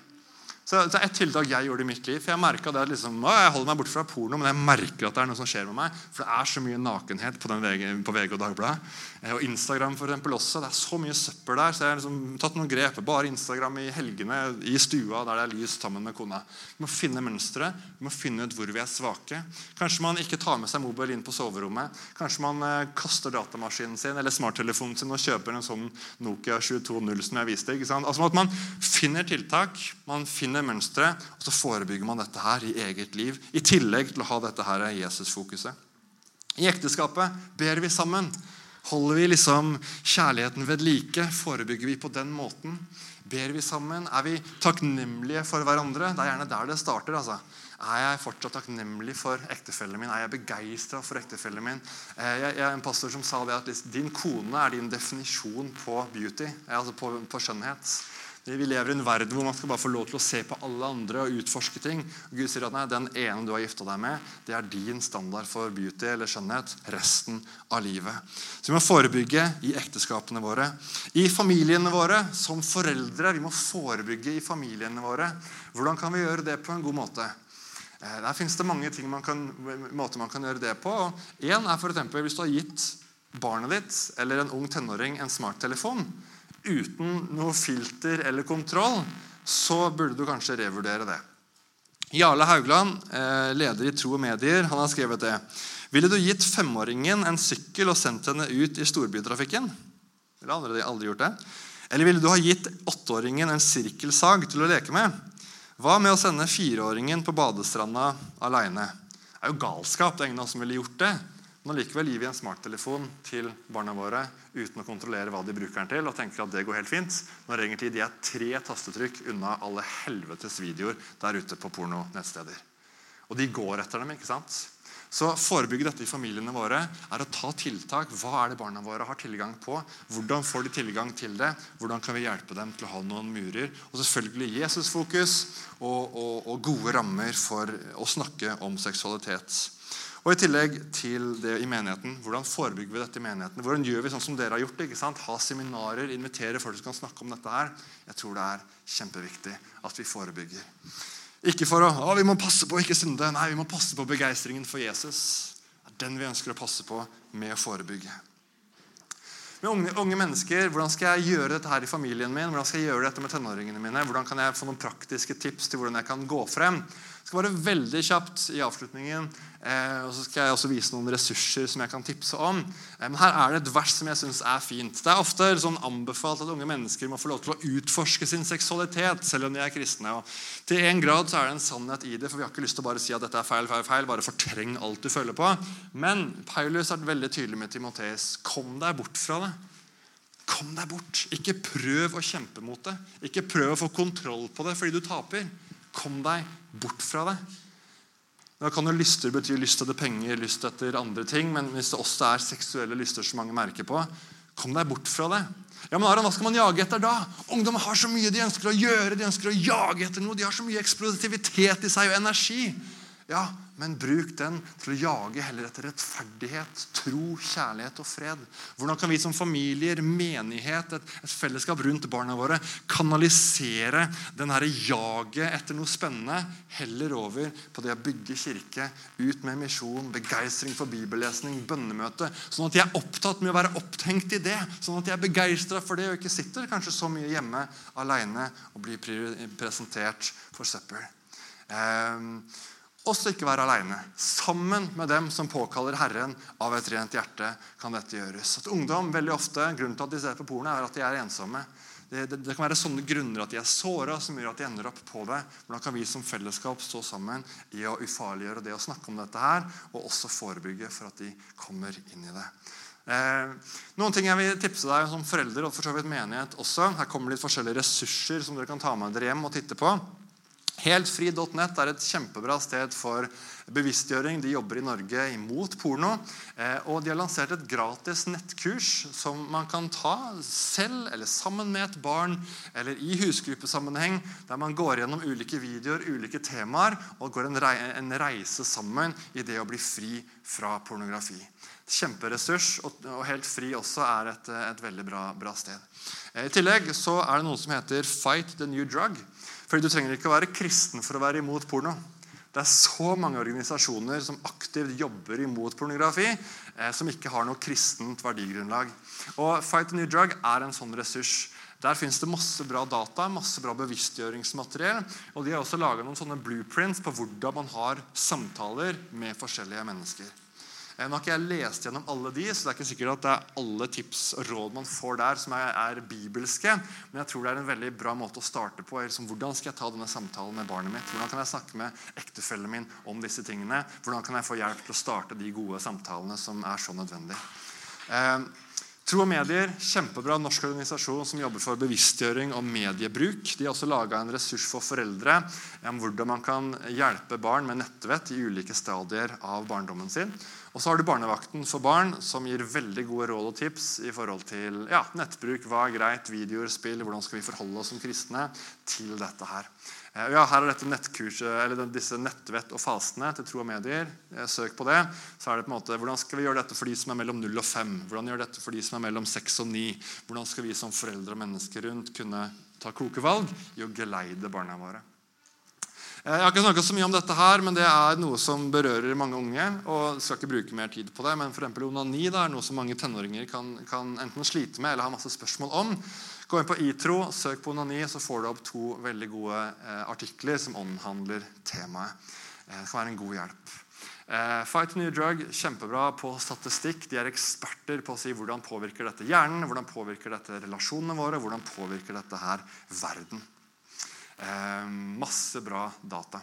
Så Det er et tiltak jeg gjorde i mitt liv. for Jeg merket det at liksom, jeg holder meg bort fra porno, men jeg merker at det er noe som skjer med meg. For det er så mye nakenhet på, VG, på VG og Dagbladet. Eh, og Instagram for eksempel også. Det er så mye søppel der. Så jeg har liksom tatt noen grep. Bare Instagram i helgene i stua der det er lys sammen med kona. Vi må finne mønstre. Vi må finne ut hvor vi er svake. Kanskje man ikke tar med seg mobil inn på soverommet. Kanskje man eh, kaster datamaskinen sin eller smarttelefonen sin og kjøper en sånn Nokia 22.0 som jeg viste. ikke sant? Altså at Man finner tiltak. man finner finner mønstre, og så forebygger man dette her i eget liv. I tillegg til å ha dette her Jesus-fokuset. I ekteskapet ber vi sammen. Holder vi liksom kjærligheten ved like? Forebygger vi på den måten? Ber vi sammen? Er vi takknemlige for hverandre? Det er gjerne der det starter. altså. Er jeg fortsatt takknemlig for ektefellen min? Er jeg begeistra for ektefellen min? Eh, jeg, er en pastor som sa det at din kone er din definisjon på beauty, altså på, på skjønnhet. Vi lever i en verden hvor man skal bare få lov til å se på alle andre og utforske ting. Og Gud sier at nei, den ene du har gifta deg med, det er din standard for beauty eller skjønnhet resten av livet. Så vi må forebygge i ekteskapene våre. I familiene våre som foreldre. Vi må forebygge i familiene våre. Hvordan kan vi gjøre det på en god måte? Eh, der finnes det mange man kan, måter man kan gjøre det på. En er eksempel, Hvis du har gitt barnet ditt eller en ung tenåring en smarttelefon, uten noe filter eller kontroll, så burde du kanskje revurdere det. Jarle Haugland, eh, leder i Tro og Medier, han har skrevet det. Ville du gitt femåringen en sykkel og sendt henne ut i storbytrafikken? Ville aldri, aldri gjort det. Eller ville du ha gitt åtteåringen en sirkelsag til å leke med? Hva med å sende fireåringen på badestranda aleine? Det er jo galskap. Det er ingen av oss som ville gjort det. Men allikevel gir vi en smarttelefon til barna våre uten å kontrollere hva de bruker den til, og tenker at det går helt fint, når egentlig de er tre tastetrykk unna alle helvetes videoer der ute på pornonettsteder. Og de går etter dem. ikke sant? Så forebygge dette i familiene våre er å ta tiltak. Hva er det barna våre har tilgang på? Hvordan får de tilgang til det? Hvordan kan vi hjelpe dem til å ha noen murer? Og selvfølgelig Jesusfokus og, og, og gode rammer for å snakke om seksualitet. Og I tillegg til det i menigheten, hvordan forebygger vi dette i menigheten? Hvordan gjør vi sånn som dere har gjort det? ikke sant? Ha seminarer, invitere folk som kan snakke om dette her. Jeg tror det er kjempeviktig at vi forebygger. Ikke for å å, vi må passe på å ikke synde. Nei, vi må passe på begeistringen for Jesus. Det er den vi ønsker å passe på med å forebygge. Med unge, unge, mennesker, Hvordan skal jeg gjøre dette her i familien min? Hvordan skal jeg gjøre dette med tenåringene mine? Hvordan kan jeg få noen praktiske tips til hvordan jeg kan gå frem? Det skal være veldig kjapt i avslutningen. Eh, og så skal jeg også vise noen ressurser som jeg kan tipse om. Eh, men her er det et vers som jeg synes er fint. Det er ofte sånn anbefalt at unge mennesker må få lov til å utforske sin seksualitet, selv om de er kristne. Og til en grad så er det en sannhet i det, for vi har ikke lyst til å bare si at dette er feil, feil, feil. Bare fortreng alt du føler på. Men Paulus er veldig tydelig med Timoteus. Kom deg bort fra det. Kom deg bort. Ikke prøv å kjempe mot det. Ikke prøv å få kontroll på det fordi du taper. Kom deg bort fra det. Da kan jo Lyster bety lyst etter penger, lyst etter andre ting. Men hvis det også er seksuelle lyster som mange merker på, kom deg bort fra det. Ja, men Aron, Hva skal man jage etter da? Ungdom har så mye de ønsker å gjøre. De ønsker å jage etter noe. De har så mye eksplosivitet i seg og energi. Ja, men bruk den til å jage heller etter rettferdighet, tro, kjærlighet og fred. Hvordan kan vi som familier, menighet, et, et fellesskap rundt barna våre kanalisere den jaget etter noe spennende heller over på det å bygge kirke, ut med misjon, begeistring for bibellesning, bønnemøte, sånn at de er opptatt med å være opptenkt i det, sånn at de er begeistra for det og ikke sitter kanskje så mye hjemme alene og blir presentert for søppel. Um, også ikke være alene. Sammen med dem som påkaller Herren av et rent hjerte, kan dette gjøres. At ungdom veldig ofte, Grunnen til at de ser på porno, er at de er ensomme. Det, det, det kan være sånne grunner at de er såra, som gjør at de ender opp på det. Hvordan kan vi som fellesskap stå sammen i å ufarliggjøre det å snakke om dette her, og også forebygge for at de kommer inn i det? Eh, noen ting jeg vil tipse deg som forelder og for så vidt menighet også. Her kommer litt forskjellige ressurser som dere kan ta med dere hjem og titte på. Heltfri.net er et kjempebra sted for bevisstgjøring. De jobber i Norge imot porno. Eh, og de har lansert et gratis nettkurs som man kan ta selv eller sammen med et barn eller i husgruppesammenheng, der man går gjennom ulike videoer, ulike temaer, og går en reise sammen i det å bli fri fra pornografi. Kjemperessurs, og helt fri også er et, et veldig bra, bra sted. Eh, I tillegg så er det noe som heter Fight the New Drug. Fordi Du trenger ikke å være kristen for å være imot porno. Det er så mange organisasjoner som aktivt jobber imot pornografi, eh, som ikke har noe kristent verdigrunnlag. Og Fight a New Drug er en sånn ressurs. Der fins det masse bra data, masse bra bevisstgjøringsmateriell. Og de har også laga noen sånne blueprints på hvordan man har samtaler med forskjellige mennesker. Eh, nå har ikke jeg lest gjennom alle de, så det er ikke sikkert at det er alle tips og råd man får der, som er, er bibelske. Men jeg tror det er en veldig bra måte å starte på. Liksom, hvordan skal jeg ta denne samtalen med barnet mitt? Hvordan kan jeg snakke med ektefellen min om disse tingene? Hvordan kan jeg få hjelp til å starte de gode samtalene som er så nødvendige? Eh, Tro og Medier, kjempebra norsk organisasjon som jobber for bevisstgjøring om mediebruk. De har også laga en ressurs for foreldre om hvordan man kan hjelpe barn med nettvett i ulike stadier av barndommen sin. Og så har du Barnevakten for barn, som gir veldig gode råd og tips i forhold til ja, nettbruk, hva er greit, videoer, spill, hvordan skal vi forholde oss som kristne til dette her. Eh, ja, her er dette nettkurset, eller disse nettvett og fasene til tro og medier. Eh, søk på det. Så er det på en måte, Hvordan skal vi gjøre dette for de som er mellom 0 og 5? Hvordan gjør dette for de som er mellom 6 og 9? Hvordan skal vi som foreldre og mennesker rundt kunne ta kloke valg i å geleide barna våre? Eh, jeg har ikke snakket så mye om dette, her, men det er noe som berører mange unge. og skal ikke bruke mer tid på det, Men for onani det er noe som mange tenåringer kan, kan, enten slite med eller ha masse spørsmål om. Gå inn på ITRO, søk på onani, så får du opp to veldig gode eh, artikler som omhandler temaet. Eh, det kan være en god hjelp. Eh, Fight New Drug kjempebra på statistikk. De er eksperter på å si hvordan påvirker dette hjernen, hvordan påvirker dette relasjonene våre, hvordan påvirker dette her verden. Eh, masse bra data.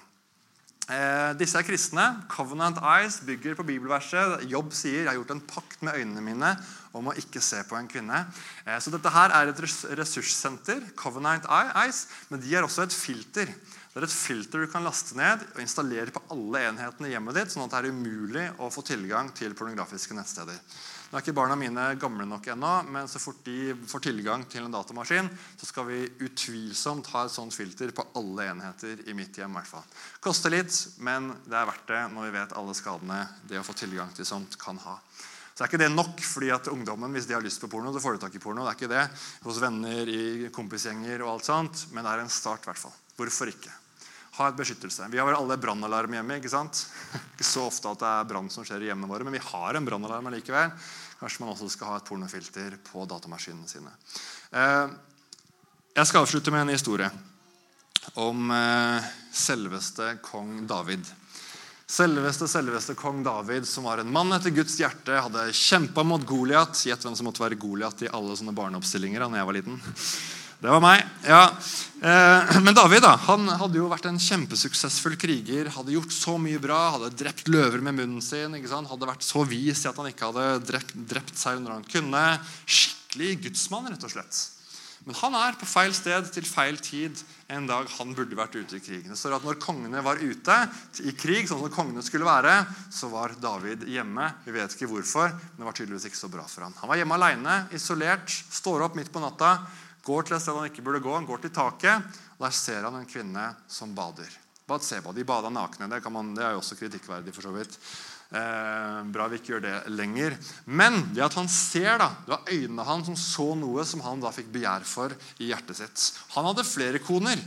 Eh, disse er kristne. Covenant Eyes bygger på bibelverset. Jobb sier 'Jeg har gjort en pakt med øynene mine om å ikke se på en kvinne'. Eh, så dette her er et ressurssenter, Covenant Eyes, men de er også et filter. Det er et filter du kan laste ned og installere på alle enhetene i hjemmet ditt, sånn at det er umulig å få tilgang til pornografiske nettsteder. Nå er ikke barna mine gamle nok ennå, men så fort de får tilgang til en datamaskin, så skal vi utvilsomt ha et sånt filter på alle enheter i mitt hjem. hvert fall. Koster litt, men det er verdt det når vi vet alle skadene det å få tilgang til sånt kan ha. Så er ikke det nok, fordi at ungdommen hvis de har lyst på porno, så får de tak i porno. Det er ikke det hos venner, i kompisgjenger og alt sånt, men det er en start. i hvert fall. Hvorfor ikke? Ha et beskyttelse. Vi har vel alle brannalarm hjemme. ikke sant? Ikke så ofte at det er brann som skjer i hjemmene våre, men vi har en brannalarm likevel. Kanskje man også skal ha et pornofilter på datamaskinene sine. Eh, jeg skal avslutte med en historie om eh, selveste kong David. Selveste, selveste kong David, som var en mann etter Guds hjerte, hadde kjempa mot Goliat. Gjett hvem som måtte være Goliat i alle sånne barneoppstillinger da jeg var liten. Det var meg. ja. Eh, men David da, han hadde jo vært en kjempesuksessfull kriger. Hadde gjort så mye bra, hadde drept løver med munnen sin. Hadde vært så vis i at han ikke hadde drept, drept seg når han kunne. Skikkelig gudsmann, rett og slett. Men han er på feil sted til feil tid en dag han burde vært ute i krigen. Det står at Når kongene var ute i krig, sånn som kongene skulle være, så var David hjemme. Vi vet ikke hvorfor, men det var tydeligvis ikke så bra for han. Han var hjemme alene, isolert, står opp midt på natta Går til et sted han ikke burde gå. Han går til taket, og der ser han en kvinne som bader. Badseba. De bada nakne. Det, man, det, er jo også kritikkverdig. for så vidt. Eh, bra vi ikke gjør det lenger. Men det at han ser, da, det var øynene han som så noe som han da fikk begjær for i hjertet sitt. Han hadde flere koner.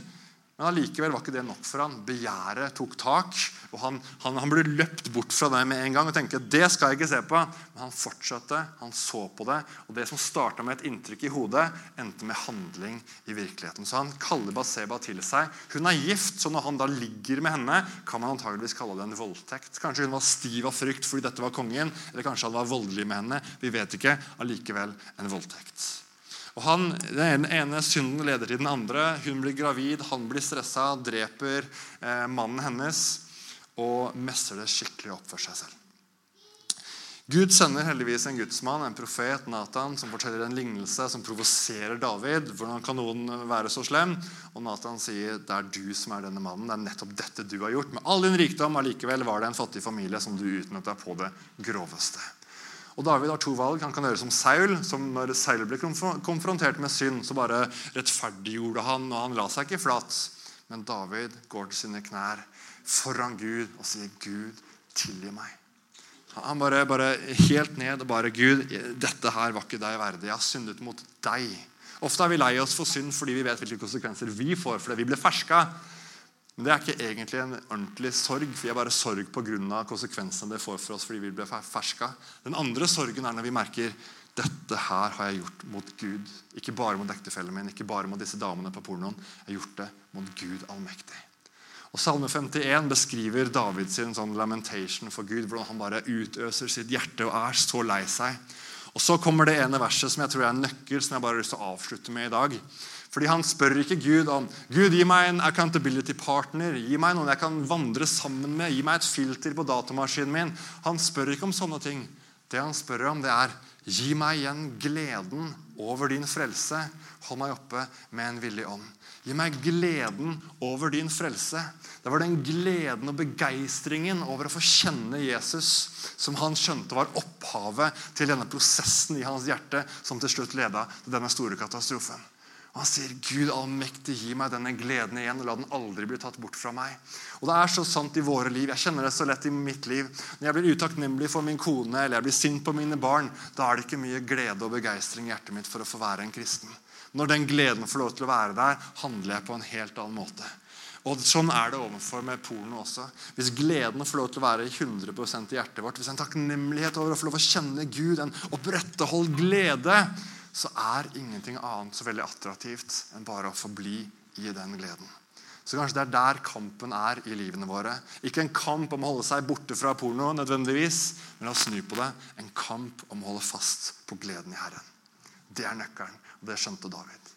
Men allikevel var ikke det nok for han. Begjæret tok tak. og Han, han, han ble løpt bort fra det med en gang og tenkte det skal jeg ikke se på. Men han fortsatte, han så på det. Og det som starta med et inntrykk i hodet, endte med handling i virkeligheten. Så han kaller Baseba til seg. Hun er gift, så når han da ligger med henne, kan man antageligvis kalle det en voldtekt. Kanskje hun var stiv av frykt fordi dette var kongen, eller kanskje han var voldelig med henne. Vi vet ikke. Allikevel en voldtekt. Og han, Den ene synden leder til den andre. Hun blir gravid, han blir stressa, dreper eh, mannen hennes og messer det skikkelig opp for seg selv. Gud sender heldigvis en gudsmann, en profet, Nathan, som forteller en lignelse som provoserer David. Hvordan kan noen være så slem? Og Nathan sier det er du som er denne mannen. Det er nettopp dette du har gjort. Med all din rikdom allikevel var det en fattig familie som du utnytta på det groveste. Og David har to valg. Han kan gjøre som Saul. som Når Saul ble konfrontert med synd, så bare rettferdiggjorde han, og han la seg ikke flat. Men David går til sine knær foran Gud og sier, 'Gud, tilgi meg'. Han bare, bare helt ned og bare 'Gud, dette her var ikke deg verdig. Jeg har syndet mot deg.' Ofte er vi lei oss for synd fordi vi vet hvilke konsekvenser vi får fordi vi blir ferska. Men det er ikke egentlig en ordentlig sorg. Vi er bare sorg pga. konsekvensene det får for oss fordi vi blir ferska. Den andre sorgen er når vi merker dette her har jeg gjort mot Gud. Ikke bare mot ektefellen min, ikke bare mot disse damene på pornoen. Jeg har gjort det mot Gud allmektig. Og Salme 51 beskriver Davids sånn lamentation for Gud. Hvordan han bare utøser sitt hjerte og er så lei seg. Og Så kommer det ene verset som jeg tror er en nøkkel som jeg bare har lyst til å avslutte med i dag. Fordi Han spør ikke Gud om Gud, gi meg en accountability partner, gi meg noen jeg kan vandre sammen med, gi meg et filter på datamaskinen min. Han spør ikke om sånne ting. Det han spør om, det er gi meg igjen gleden over din frelse. Hold meg oppe med en villig ånd. Gi meg gleden over din frelse. Det var den gleden og begeistringen over å få kjenne Jesus som han skjønte var opphavet til denne prosessen i hans hjerte som til slutt leda til denne store katastrofen. Og Han sier, 'Gud allmektig, gi meg denne gleden igjen, og la den aldri bli tatt bort fra meg.' Og Det er så sant i våre liv. Jeg kjenner det så lett i mitt liv. Når jeg blir utakknemlig for min kone eller jeg blir sint på mine barn, da er det ikke mye glede og begeistring i hjertet mitt for å få være en kristen. Når den gleden får lov til å være der, handler jeg på en helt annen måte. Og Sånn er det overfor med porno også. Hvis gleden får lov til å være 100% i hjertet vårt, hvis en takknemlighet over å få lov til å kjenne Gud, en opprettholdt glede, så er ingenting annet så veldig attraktivt enn bare å forbli i den gleden. Så kanskje det er der kampen er i livene våre. Ikke en kamp om å holde seg borte fra porno, nødvendigvis, men la oss snu på det. En kamp om å holde fast på gleden i Herren. Det er nøkkelen. Og det skjønte David.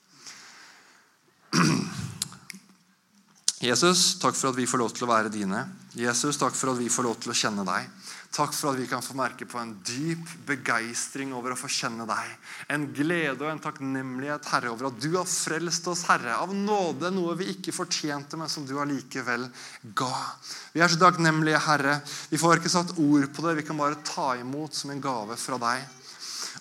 Jesus, takk for at vi får lov til å være dine. Jesus, takk for at vi får lov til å kjenne deg. Takk for at vi kan få merke på en dyp begeistring over å få kjenne deg. En glede og en takknemlighet, Herre, over at du har frelst oss, Herre, av nåde, noe vi ikke fortjente, men som du allikevel ga. Vi er så takknemlige, Herre. Vi får ikke satt ord på det. Vi kan bare ta imot som en gave fra deg.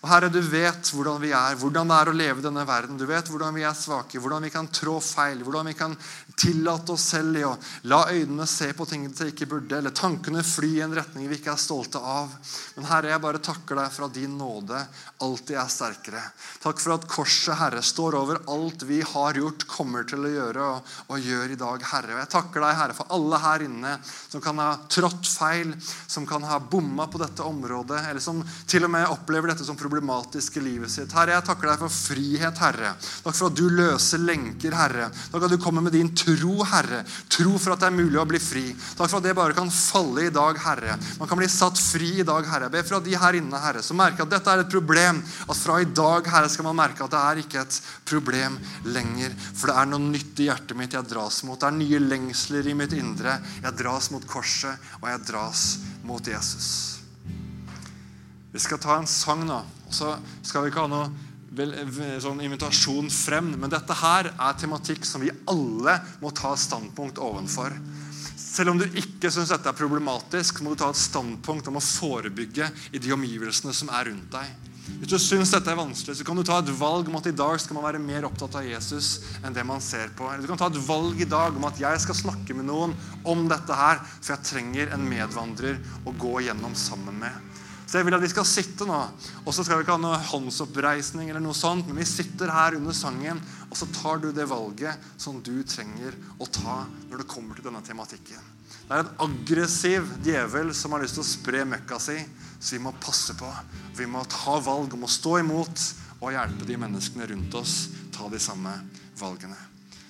Og Herre, du vet hvordan vi er, hvordan det er å leve i denne verden. Du vet hvordan vi er svake, hvordan vi kan trå feil, hvordan vi kan tillate oss selv i å la øynene se på ting de ikke burde, eller tankene fly i en retning vi ikke er stolte av. Men Herre, jeg bare takker deg for at din nåde alltid er sterkere. Takk for at korset, Herre, står over alt vi har gjort, kommer til å gjøre og, og gjør i dag, Herre. Og jeg takker deg, Herre, for alle her inne som kan ha trådt feil, som kan ha bomma på dette området, eller som til og med opplever dette som problematisk problematiske livet sitt. Herre, jeg takker deg for frihet, Herre. Takk for at du løser lenker, Herre. Takk at du kommer med din tro, Herre. Tro for at det er mulig å bli fri. Takk for at det bare kan falle i dag, Herre. Man kan bli satt fri i dag, Herre. Jeg ber for at de her inne, Herre, som merker at dette er et problem, at fra i dag, Herre, skal man merke at det er ikke et problem lenger. For det er noe nytt i hjertet mitt jeg dras mot. Det er nye lengsler i mitt indre. Jeg dras mot korset, og jeg dras mot Jesus. Vi skal ta en sang nå og så skal vi ikke ha noe vel, sånn invitasjon frem. Men dette her er tematikk som vi alle må ta standpunkt ovenfor. Selv om du ikke syns dette er problematisk, må du ta et standpunkt om å forebygge i de omgivelsene som er rundt deg. Hvis du syns dette er vanskelig, så kan du ta et valg om at i dag skal man være mer opptatt av Jesus enn det man ser på. Eller du kan ta et valg i dag om at jeg skal snakke med noen om dette her, for jeg trenger en medvandrer å gå gjennom sammen med. Så jeg vil at vi skal sitte nå, og så skal vi ikke ha noe håndsoppreisning, eller noe sånt, men vi sitter her under sangen, og så tar du det valget som du trenger å ta når det kommer til denne tematikken. Det er en aggressiv djevel som har lyst til å spre møkka si, så vi må passe på. Vi må ta valg om å stå imot og hjelpe de menneskene rundt oss ta de samme valgene.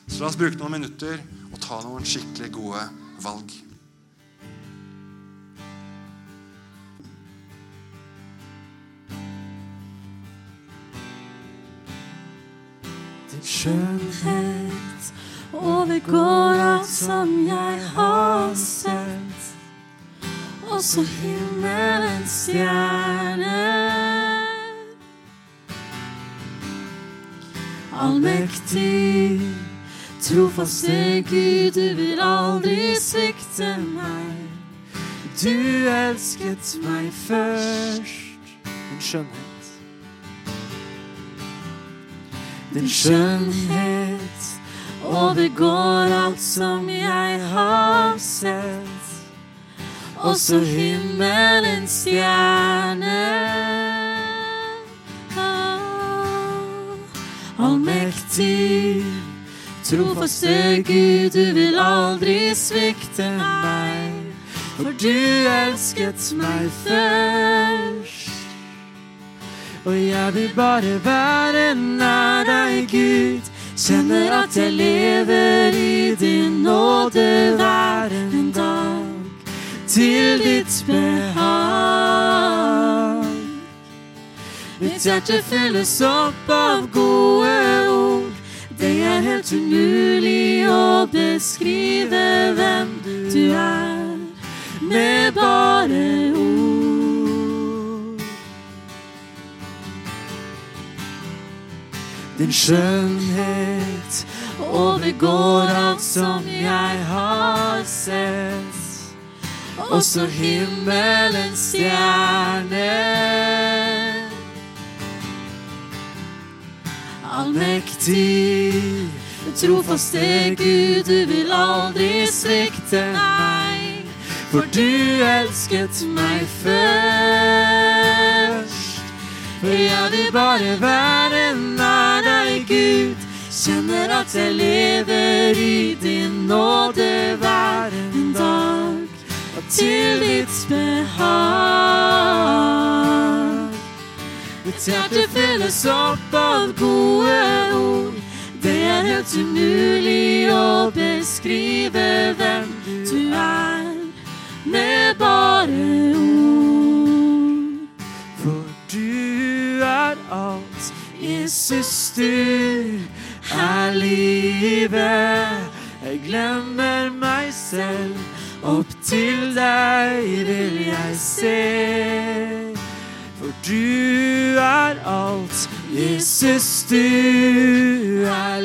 Så la oss bruke noen minutter og ta noen skikkelig gode valg. Skjønnhet overgår alt som jeg har sett. Også himmelens stjerner. Allmektig, trofaste Gud, du vil aldri svikte meg. Du elsket meg først. En skjønnhet. Din skjønnhet overgår alt som jeg har sett. Også himmelens stjerner. Ah, Allmektig, trofaste Gud, du vil aldri svikte meg. For du elsket meg først. Og jeg vil bare være nær deg, Gud. Kjenner at jeg lever i din nåde hver en dag. Til ditt behag. Mitt hjerte fylles opp av gode ord. Det er helt umulig å beskrive hvem du er med bare skjønnhet overgår alt som jeg har sett. Også himmelens stjerner. Allmektig, trofaste Gud, du vil aldri svikte meg. For du elsket meg først. Jeg vil bare være deg, Gud. Kjenner at jeg lever i din nåde hver en dag. Og til ditt behag. Mitt hjerte fylles opp av gode ord. Det er helt umulig å beskrive hvem du er med bare ord. For du er alt. Jesus, du er livet. Jeg glemmer meg selv. Opp til deg vil jeg se. For du er alt. Jesus, du er